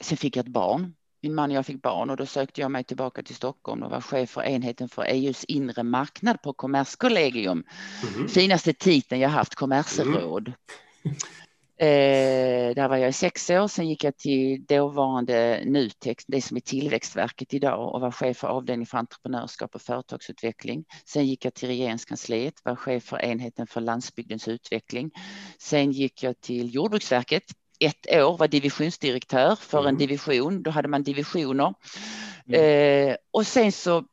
sen fick jag ett barn min man och jag fick barn och då sökte jag mig tillbaka till Stockholm och var chef för enheten för EUs inre marknad på Kommerskollegium. Mm. Finaste titeln jag haft, kommersråd. Mm. Eh, där var jag i sex år, sen gick jag till dåvarande Nutek, det som är Tillväxtverket idag och var chef för avdelning för entreprenörskap och företagsutveckling. Sen gick jag till regeringskansliet, var chef för enheten för landsbygdens utveckling. Sen gick jag till Jordbruksverket ett år var divisionsdirektör för mm. en division. Då hade man divisioner. Mm. Eh, och sen så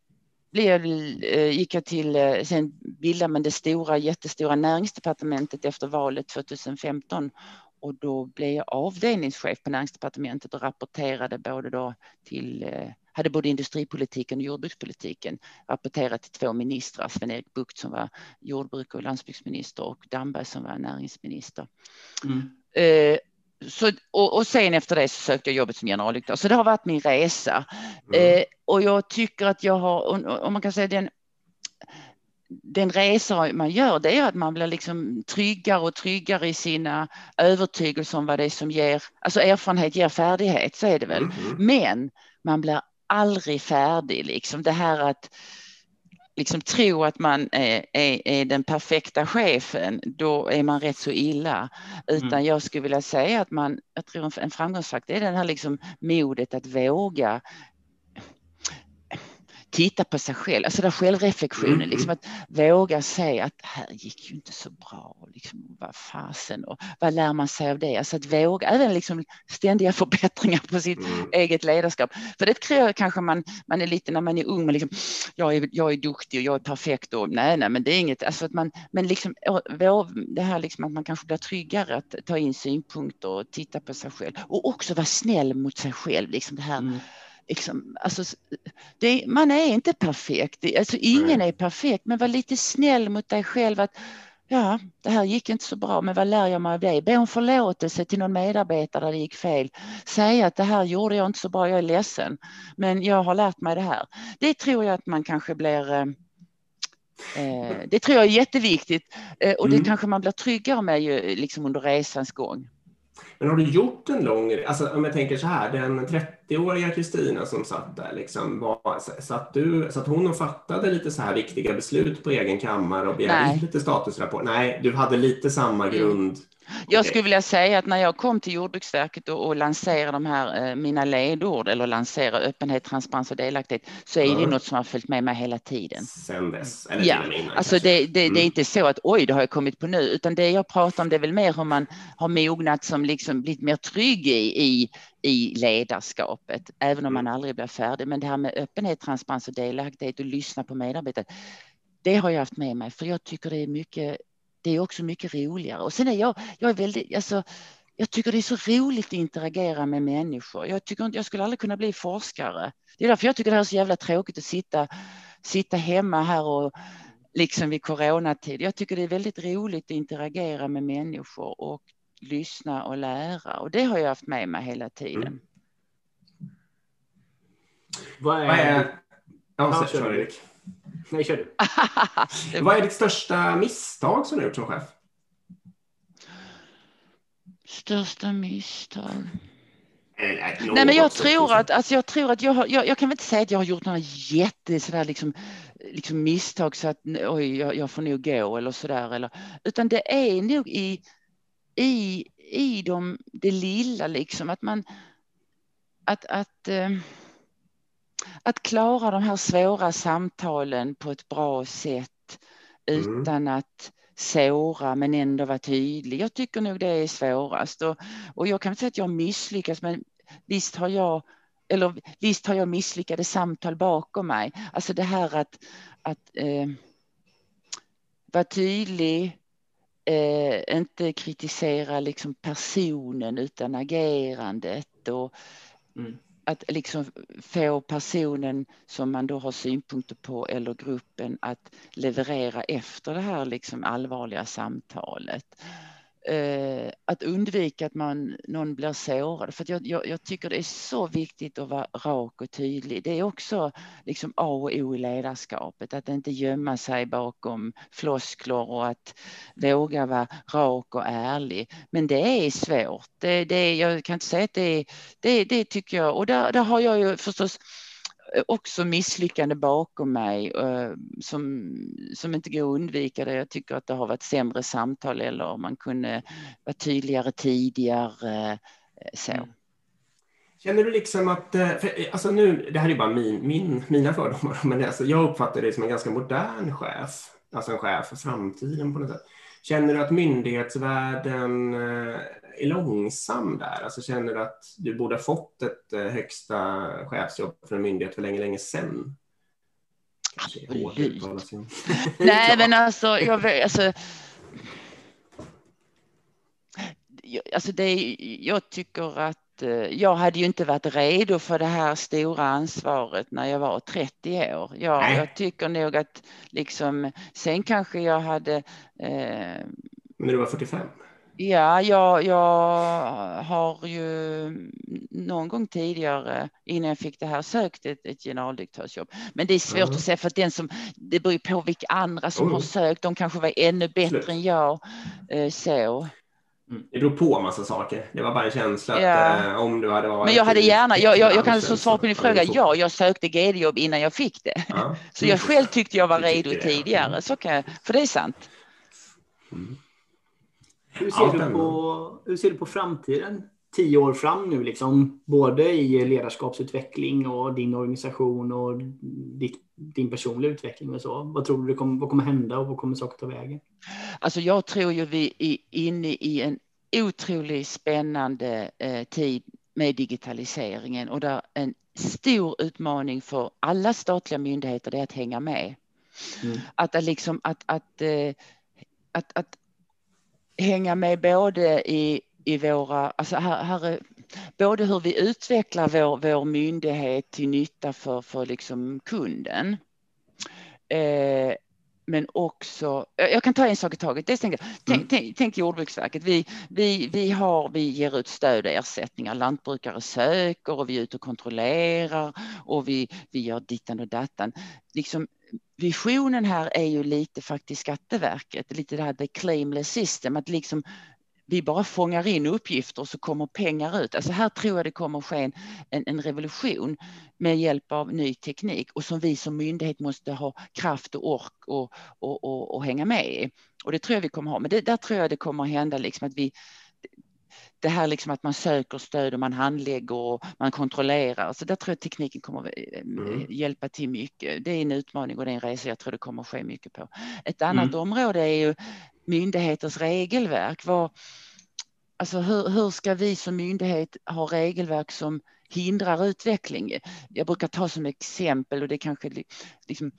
blev, eh, gick jag till, eh, sen bildade man det stora, jättestora näringsdepartementet efter valet 2015 och då blev jag avdelningschef på näringsdepartementet och rapporterade både då till eh, hade både industripolitiken och jordbrukspolitiken rapporterat till två ministrar, Sven-Erik Bucht som var jordbruk och landsbygdsminister och Damberg som var näringsminister. Mm. Så, och, och, sen efter det så sökte jag jobbet som generaldirektör. Så det har varit min resa. Mm. Eh, och jag tycker att jag har, om man kan säga den, den resa man gör det är att man blir liksom tryggare och tryggare i sina övertygelser om vad det är som ger, alltså erfarenhet ger färdighet, så är det väl. Mm. Men man blir aldrig färdig liksom. Det här att liksom tro att man är, är, är, den perfekta chefen, då är man rätt så illa. Utan mm. jag skulle vilja säga att man, jag tror en framgångsfaktor är den här liksom modet att våga titta på sig själv, alltså där självreflektionen, mm. liksom att våga se att det här gick ju inte så bra, liksom, vad fasen och vad lär man sig av det? Alltså att våga, även liksom ständiga förbättringar på sitt mm. eget ledarskap. För det tror jag kanske man, man är lite när man är ung, men liksom, jag, är, jag är duktig och jag är perfekt och nej, nej, men det är inget, alltså att man, men liksom det här liksom att man kanske blir tryggare att ta in synpunkter och titta på sig själv och också vara snäll mot sig själv, liksom det här mm Liksom, alltså, det, man är inte perfekt, alltså, ingen är perfekt, men var lite snäll mot dig själv. att Ja, det här gick inte så bra, men vad lär jag mig av det? Be om förlåtelse till någon medarbetare där det gick fel. Säga att det här gjorde jag inte så bra, jag är ledsen, men jag har lärt mig det här. Det tror jag att man kanske blir eh, eh det tror jag är jätteviktigt eh, och det mm. kanske man blir tryggare med ju, liksom under resans gång. Men har du gjort en lång, alltså om jag tänker så här, den 30-åriga Kristina som satt där, liksom, var, satt, du, satt hon och fattade lite så här viktiga beslut på egen kammare och begärde lite statusrapport? Nej, du hade lite samma mm. grund. Jag skulle vilja säga att när jag kom till Jordbruksverket och, och lanserade de här eh, mina ledord eller lansera öppenhet, transparens och delaktighet så är mm. det något som har följt med mig hela tiden. Sen dess? Eller ja, innan, alltså det, det, mm. det, är mm. inte så att oj, det har jag kommit på nu, utan det jag pratar om det är väl mer hur man har mognat som liksom blivit mer trygg i, i, i ledarskapet, även om man mm. aldrig blir färdig. Men det här med öppenhet, transparens och delaktighet och lyssna på medarbetare, det har jag haft med mig, för jag tycker det är mycket det är också mycket roligare. Och sen är jag, jag är väldigt, alltså, jag tycker det är så roligt att interagera med människor. Jag, tycker inte, jag skulle aldrig kunna bli forskare. Det är därför jag tycker det är så jävla tråkigt att sitta, sitta hemma här och liksom vid coronatid. Jag tycker det är väldigt roligt att interagera med människor och lyssna och lära. Och det har jag haft med mig hela tiden. Mm. Vad är... Vad är... Ja, Erik. Nej, kör du. Vad är ditt största misstag som du har gjort som chef? Största misstag? Nej, men jag tror att, alltså jag tror att jag, har, jag, jag, kan väl inte säga att jag har gjort några jätte sådär liksom, liksom misstag så att oj, jag, jag får nog gå eller sådär. Eller, utan det är nog i, i, i de, det lilla liksom att man, att, att eh, att klara de här svåra samtalen på ett bra sätt mm. utan att såra men ändå vara tydlig. Jag tycker nog det är svårast och, och jag kan inte säga att jag misslyckas men visst har jag eller visst har jag misslyckade samtal bakom mig. Alltså det här att, att eh, vara tydlig, eh, inte kritisera liksom personen utan agerandet och mm att liksom få personen som man då har synpunkter på eller gruppen att leverera efter det här liksom allvarliga samtalet. Eh, att undvika att man, någon blir sårad. För jag, jag, jag, tycker det är så viktigt att vara rak och tydlig. Det är också liksom A och O i ledarskapet, att inte gömma sig bakom floskler och att våga vara rak och ärlig. Men det är svårt. Det, det, jag kan inte säga att det är, det, det tycker jag, och där, där har jag ju förstås också misslyckande bakom mig eh, som, som inte går att undvika. Det. Jag tycker att det har varit sämre samtal eller om man kunde vara tydligare tidigare. Eh, så. Mm. Känner du liksom att, eh, för, alltså nu, det här är bara min, min, mina fördomar, men alltså jag uppfattar dig som en ganska modern chef, alltså en chef för framtiden på något sätt. Känner du att myndighetsvärlden är långsam där? Alltså känner du att du borde ha fått ett eh, högsta chefsjobb för en myndighet för länge, länge sedan? Nej, men alltså, jag, alltså, alltså det, jag tycker att eh, jag hade ju inte varit redo för det här stora ansvaret när jag var 30 år. Jag, jag tycker nog att liksom, sen kanske jag hade... Eh, när du var 45? Ja, jag, jag har ju någon gång tidigare innan jag fick det här sökt ett, ett generaldirektörsjobb. Men det är svårt mm. att säga för att den som, det beror på vilka andra som mm. har sökt. De kanske var ännu bättre Slut. än jag. Eh, så. Mm. Det beror på en massa saker. Det var bara en känsla ja. att eh, om du hade varit... Men jag hade gärna, jag, jag, jag kan så svara på din fråga, ja, jag sökte GD-jobb innan jag fick det. Ja. Så jag själv tyckte jag var redo tidigare, så kan jag, för det är sant. Mm. Hur ser, du på, hur ser du på framtiden tio år fram nu, liksom, både i ledarskapsutveckling och din organisation och ditt, din personliga utveckling och så? Vad tror du kommer, vad kommer hända och vad kommer saker ta vägen? Alltså jag tror ju vi är inne i en otroligt spännande eh, tid med digitaliseringen och där en stor utmaning för alla statliga myndigheter är att hänga med. Mm. Att, liksom, att, att, eh, att, att hänga med både i, i våra, alltså här, här är, både hur vi utvecklar vår, vår myndighet till nytta för, för liksom kunden. Eh, men också, jag kan ta en sak i taget. Det tänk, mm. tänk, tänk Jordbruksverket, vi, vi, vi, har, vi ger ut stöd och ersättningar, lantbrukare söker och vi är ute och kontrollerar och vi, vi gör dittan och dattan. Liksom, visionen här är ju lite faktiskt Skatteverket, lite det här the claimless system, att liksom vi bara fångar in uppgifter och så kommer pengar ut. Alltså här tror jag det kommer att ske en, en, en, revolution med hjälp av ny teknik och som vi som myndighet måste ha kraft och ork och, och, och, och hänga med i. Och det tror jag vi kommer ha. Men det, där tror jag det kommer att hända liksom att vi det här liksom att man söker stöd och man handlägger och man kontrollerar. Så där tror jag tekniken kommer eh, mm. hjälpa till mycket. Det är en utmaning och det är en resa jag tror det kommer ske mycket på. Ett annat mm. område är ju myndigheters regelverk. Vad, alltså hur, hur ska vi som myndighet ha regelverk som hindrar utveckling? Jag brukar ta som exempel och det kanske liksom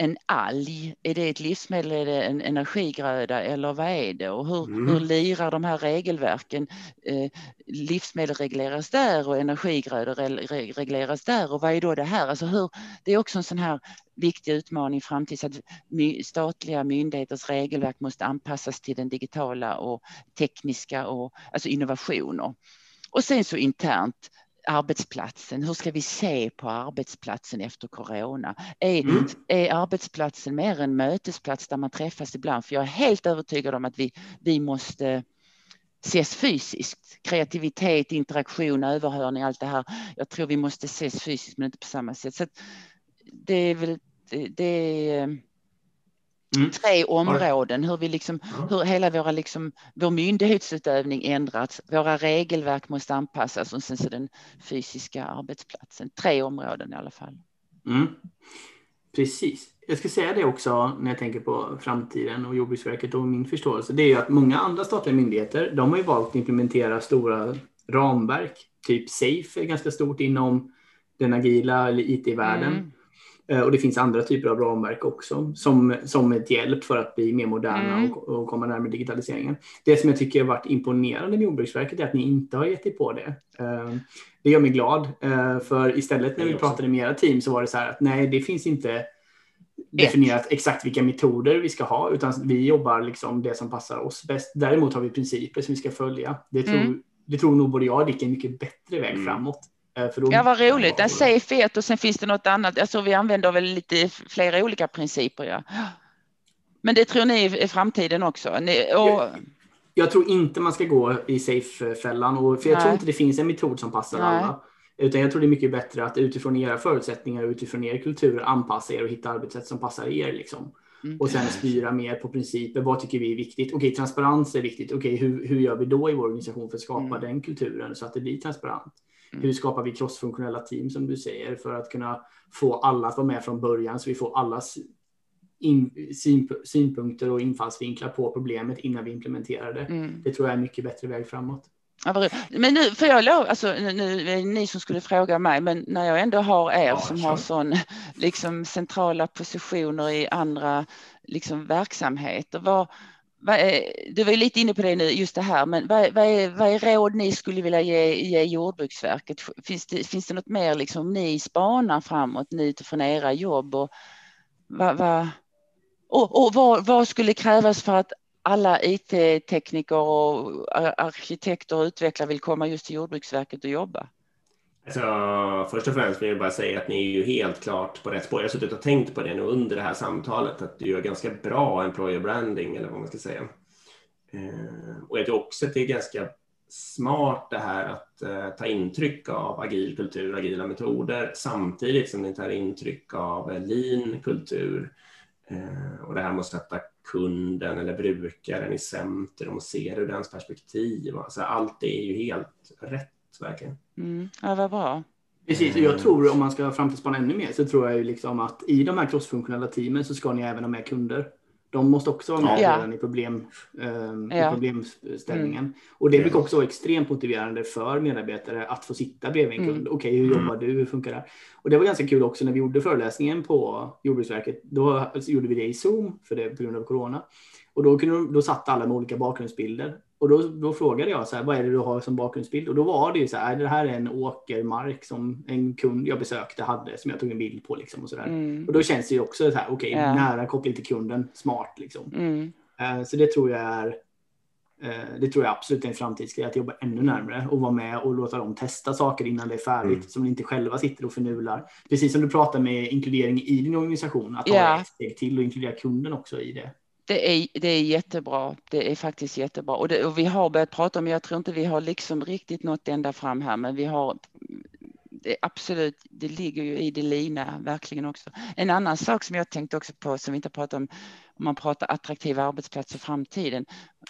en alg, är det ett livsmedel, är det en energigröda eller vad är det? Och hur, mm. hur lirar de här regelverken? Eh, livsmedel regleras där och energigrödor regleras där och vad är då det här? Alltså hur, det är också en sån här viktig utmaning i framtiden att my, statliga myndigheters regelverk måste anpassas till den digitala och tekniska och alltså innovationer. Och sen så internt arbetsplatsen. Hur ska vi se på arbetsplatsen efter corona? Är, mm. är arbetsplatsen mer en mötesplats där man träffas ibland? För jag är helt övertygad om att vi, vi måste ses fysiskt. Kreativitet, interaktion, överhörning, allt det här. Jag tror vi måste ses fysiskt men inte på samma sätt. Så det är väl det, det är, Mm. Tre områden, hur, vi liksom, hur hela våra liksom, vår myndighetsutövning ändrats, våra regelverk måste anpassas och sen så den fysiska arbetsplatsen. Tre områden i alla fall. Mm. Precis. Jag ska säga det också när jag tänker på framtiden och Jordbruksverket och min förståelse. Det är ju att många andra statliga myndigheter, de har ju valt att implementera stora ramverk. Typ Safe är ganska stort inom den agila eller IT-världen. Eh, och det finns andra typer av ramverk också som, som ett hjälp för att bli mer moderna mm. och, och, komma närmare digitaliseringen. Det som jag tycker har varit imponerande med Jordbruksverket är att ni inte har gett er på det. Eh, det gör mig glad, eh, för istället när vi pratade med era team så var det så här att nej, det finns inte definierat exakt vilka metoder vi ska ha, utan vi jobbar liksom det som passar oss bäst. Däremot har vi principer som vi ska följa. Det tror, mm. det tror nog både jag och Dick är en mycket bättre väg mm. framåt. Eh, då, ja, vad roligt. En safe ett och sen finns det något annat. Alltså, vi använder väl lite flera olika principer. Ja. Men det tror ni är framtiden också? Ni, och... jag, jag, tror inte man ska gå i safe-fällan, för jag Nej. tror inte det finns en metod som passar Nej. alla. Utan jag tror det är mycket bättre att utifrån era förutsättningar och utifrån er kultur anpassa er och hitta arbetssätt som passar er. Liksom. Mm. Och sen styra mer på principer. Vad tycker vi är viktigt? Okej, transparens är viktigt. Okej, hur, hur gör vi då i vår organisation för att skapa mm. den kulturen så att det blir transparent? Mm. Hur skapar vi crossfunktionella team som du säger för att kunna få alla att vara med från början så vi får allas in, synpunkter och infallsvinklar på problemet innan vi implementerar det. Mm. Det tror jag är en mycket bättre väg framåt. Men nu får jag lov, alltså nu, ni som skulle fråga mig, men när jag ändå har er ja, som klar. har sån liksom centrala positioner i andra liksom verksamheter, vad, du var lite inne på det nu, just det här, men vad, vad, är, vad är råd ni skulle vilja ge, ge Jordbruksverket? Finns det, finns det något mer liksom ni spanar framåt nu utifrån era jobb? Och, vad, vad, och, och vad, vad skulle krävas för att alla IT-tekniker och arkitekter och utvecklare vill komma just till Jordbruksverket och jobba? Alltså, först och främst vill jag bara säga att ni är ju helt klart på rätt spår. Jag har suttit och tänkt på det nu under det här samtalet, att du gör ganska bra employer branding, eller vad man ska säga. Eh, och jag tror också att det är ganska smart det här att eh, ta intryck av agil kultur, agila metoder, samtidigt som ni tar intryck av lean kultur. Eh, och det här med att sätta kunden eller brukaren i centrum och se det ur dens perspektiv. Alltså allt det är ju helt rätt verkligen. Mm. Ja, vad bra. Precis, och jag tror om man ska framtidsspana ännu mer så tror jag ju liksom att i de här crossfunktionella teamen så ska ni även ha med kunder. De måste också vara med ja. i, problem, eh, Ja. i problemställningen. Mm. Och det brukar också vara extremt motiverande för medarbetare att få sitta bredvid en Mm. kund. Okej, hur jobbar du? Hur funkar det? Och det var ganska kul också när vi gjorde föreläsningen på Jordbruksverket. Då alltså, gjorde vi det i Zoom för det på grund av corona. Och då, kunde, de- då satt alla med olika bakgrundsbilder. Och då, då frågade jag så här, vad är det du har som bakgrundsbild? Och då var det ju så här, det här är en åkermark som en kund jag besökte hade som jag tog en bild på liksom och så där. Mm. Och då känns det ju också så här, okej, Ja. nära koppling till kunden, smart liksom. Mm. Eh, Så det tror jag är eh, det tror jag absolut är en framtidsgrej, att jobba ännu närmare och vara med och låta dem testa saker innan det är färdigt, Mm. som inte själva sitter och förnular. Precis som du pratar med inkludering i din organisation, att ta Ja. ett steg till och inkludera kunden också i det. Det är, det är jättebra. Det är faktiskt jättebra. Och, det, och vi har börjat prata om, jag tror inte vi har liksom riktigt nått ända fram här, men vi har det absolut, det ligger ju i det lina verkligen också. En annan sak som jag tänkte också på som vi inte pratar om, om man pratar attraktiva arbetsplatser i framtiden.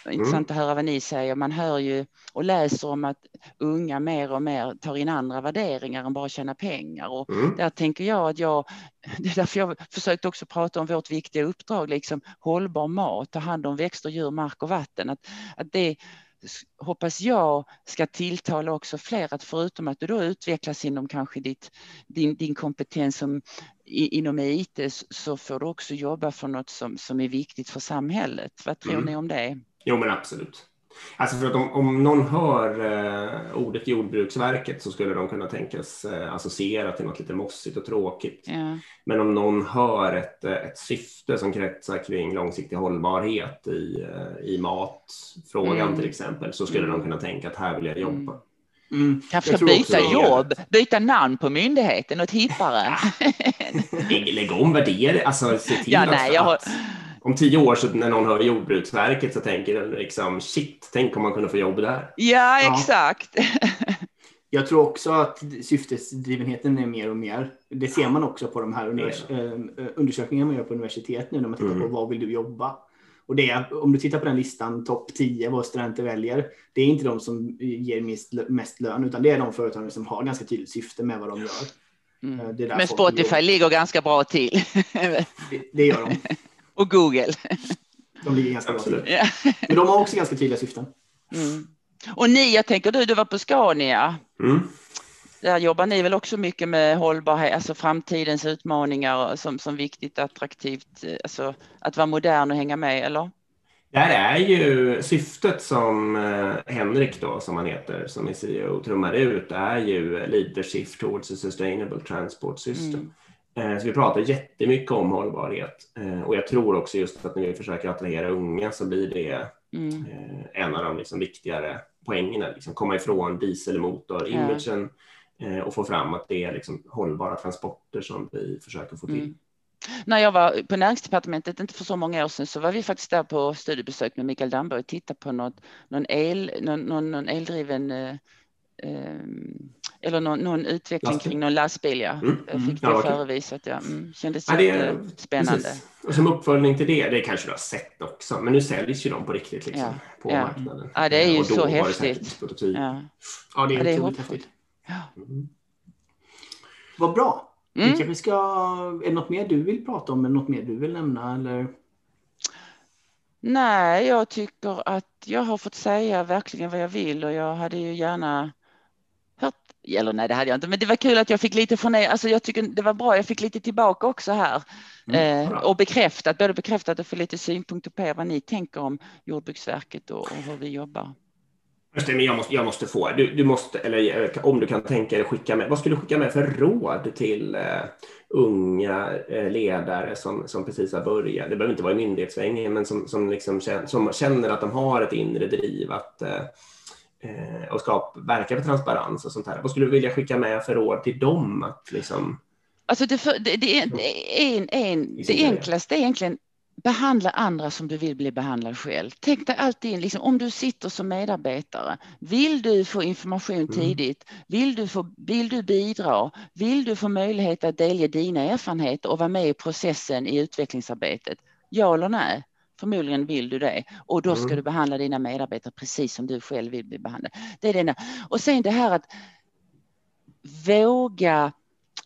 Intressant att höra vad ni säger. Man hör ju och läser om att unga mer och mer tar in andra värderingar än bara tjäna pengar. Och Mm. där tänker jag att jag, det är därför jag försökt också prata om vårt viktiga uppdrag, liksom hållbar mat, ta hand om växter, djur, mark och vatten. Att, att det hoppas jag ska tilltala också fler, att förutom att du då utvecklas inom kanske ditt, din, din kompetens som, i, inom IT så får du också jobba för något som, som är viktigt för samhället. Vad tror Mm. ni om det? Jo, men absolut. Alltså för att om, om någon hör eh, ordet Jordbruksverket så skulle de kunna tänkas eh, associera till något lite mossigt och tråkigt. Ja. Men om någon hör ett, eh, ett syfte som kretsar kring långsiktig hållbarhet i, eh, i matfrågan Mm. till exempel så skulle de kunna tänka att här vill jag jobba. Mm. Kanske Jag ska byta jobb, byta namn på myndigheten, något hippare. Lägg, om värdering, alltså se till Ja, att, nej, jag har- att om tio år så när någon hör Jordbruksverket så tänker den liksom shit, tänk om man kunde få jobb där. Ja, Ja. exakt. Jag tror också att syftesdrivenheten är mer och mer. Det ser man också på de här univers- eh, undersökningarna man gör på universitet nu när man tittar Mm. på vad vill du jobba? Och det är, om du tittar på den listan, topp 10, vad studenter väljer, det är inte de som ger mest, mest lön, utan det är de företagen som har ganska tydligt syfte med vad de gör. Mm. Eh, Det är där Men Spotify ligger ganska bra till. Det, det gör de. Och Google. De ligger ganska bra till. Men de har också ganska tydliga syften. Mm. Och ni, jag tänker du, du var på Scania. Mm. Där jobbar ni väl också mycket med hållbarhet, alltså framtidens utmaningar som, som viktigt, attraktivt, eh, alltså att vara modern och hänga med, eller? Där är ju syftet som eh, Henrik då, som han heter, som är CEO, trummar ut, är ju leadership towards a sustainable transport system. Eh, Så vi pratar jättemycket om hållbarhet Eh, och jag tror också just att när vi försöker attrahera unga så blir det Mm. eh, en av de liksom viktigare poängerna, liksom komma ifrån dieselmotor-imagen eh, och få fram att det är liksom hållbara transporter som vi försöker få till. Mm. När jag var på näringsdepartementet, inte för så många år sedan, så var vi faktiskt där på studiebesök med Mikael Damberg och tittade på något, någon, el, någon, någon, någon eldriven eh, eh, eller någon, någon utveckling Lastbil. kring någon lastbil. Ja. Mm. Jag fick det Ja, förevisat. Ja. Mm. Kändes Ja, det är- jättespännande. Precis. Och som uppföljning till det, det kanske du har sett också, men nu säljs ju de på riktigt liksom, Ja, på ja. marknaden. Ja, det är ju Och då så var det häftigt. Ja. Ja, det är Ja, det är otroligt häftigt. Ja. Mm. Vad bra. Vi Mm. kanske ska, är det något mer du vill prata om? Eller något mer du vill nämna? Eller? Nej, jag tycker att jag har fått säga verkligen vad jag vill och jag hade ju gärna eller nej det hade jag inte, men det var kul att jag fick lite från er, alltså jag tycker det var bra, jag fick lite tillbaka också här. Mm, eh, och bekräftat, både bekräftat och få lite synpunkter på er, vad ni tänker om Jordbruksverket och, och hur vi jobbar. Men jag måste, jag måste få, du, du måste, eller om du kan tänka dig skicka med, vad skulle du skicka med för råd till eh, unga eh, ledare som, som precis har börjat? Det behöver inte vara i myndighetssvängen, men som, som, liksom känner, som känner att de har ett inre driv att eh, eh, och skapa, verka för transparens och sånt här. Vad skulle du vilja skicka med för råd till dem? Att liksom, Alltså det, för, det, det, är, det, är en, en, det enklaste är egentligen behandla andra som du vill bli behandlad själv. Tänk dig alltid in, liksom, om du sitter som medarbetare, vill du få information tidigt? Vill du, få, vill du bidra? Vill du få möjlighet att delge dina erfarenheter och vara med i processen i utvecklingsarbetet? Ja eller nej? Förmodligen vill du det och då ska mm. du behandla dina medarbetare precis som du själv vill bli behandlad. Det är det. Och sen det här att våga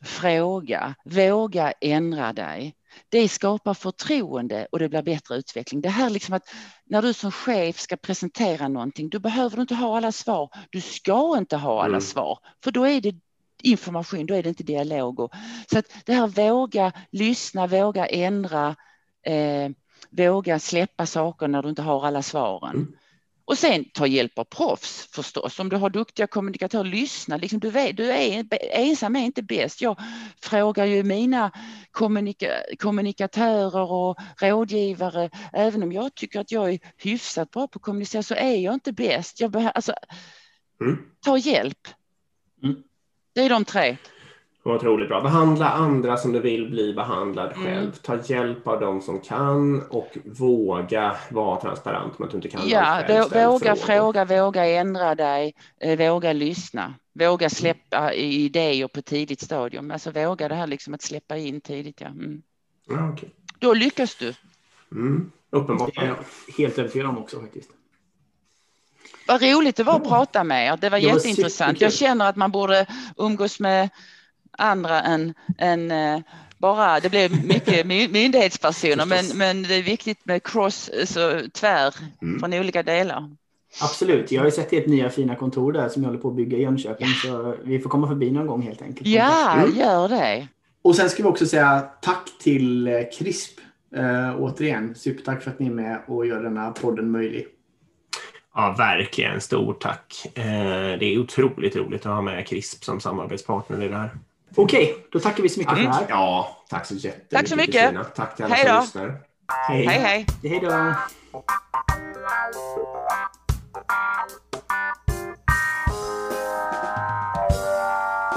fråga, våga ändra dig. Det skapar förtroende och det blir bättre utveckling. Det här liksom att när du som chef ska presentera någonting, då behöver du inte ha alla svar. Du ska inte ha alla mm. svar, för då är det information, då är det inte dialog. Så att det här våga lyssna, våga ändra, eh, våga släppa saker när du inte har alla svaren. Mm. Och sen ta hjälp av proffs förstås. Om du har duktiga kommunikatörer, lyssna. Liksom du, vet, du är, ensam är inte bäst. Jag frågar ju mina kommunika, kommunikatörer och rådgivare. Även om jag tycker att jag är hyfsat bra på att kommunicera så är jag inte bäst. Jag behöver, alltså, mm. Ta hjälp. Mm. Det är de tre. Otroligt bra. Behandla andra som du vill bli behandlad mm. själv. Ta hjälp av dem som kan och våga vara transparent om att du inte kan. Ja, våga fråga, våga ändra dig, eh, våga lyssna, våga släppa idéer på tidigt stadium. Alltså våga det här liksom att släppa in tidigt. Ja. Mm. Ja, okay. Då lyckas du. Mm. Uppenbart. Det är jag helt övertygad om också faktiskt. Vad roligt det var att prata med er. Det var, det var jätteintressant. Jag känner att man borde umgås med andra än, än eh, bara, det blev mycket myndighetspersoner, men, men det är viktigt med cross, så tvär mm. från olika delar. Absolut, jag har ju sett ert nya fina kontor där som jag håller på att bygga i Jönköping, ja. så vi får komma förbi någon gång helt enkelt. Ja, mm. gör det. Och sen ska vi också säga tack till eh, CRISP. Äh, återigen, supertack för att ni är med och gör denna podden möjlig. Ja, verkligen. Stort tack. Eh, det är otroligt roligt att ha med CRISP som samarbetspartner i det här. Okej, okay, då tackar vi så mycket mm. för det här. Ja, tack så jättemycket Tack så mycket. Kristina. Tack till alla hej som då. lyssnar. Hej, hej. Hej, hej då. Thank you.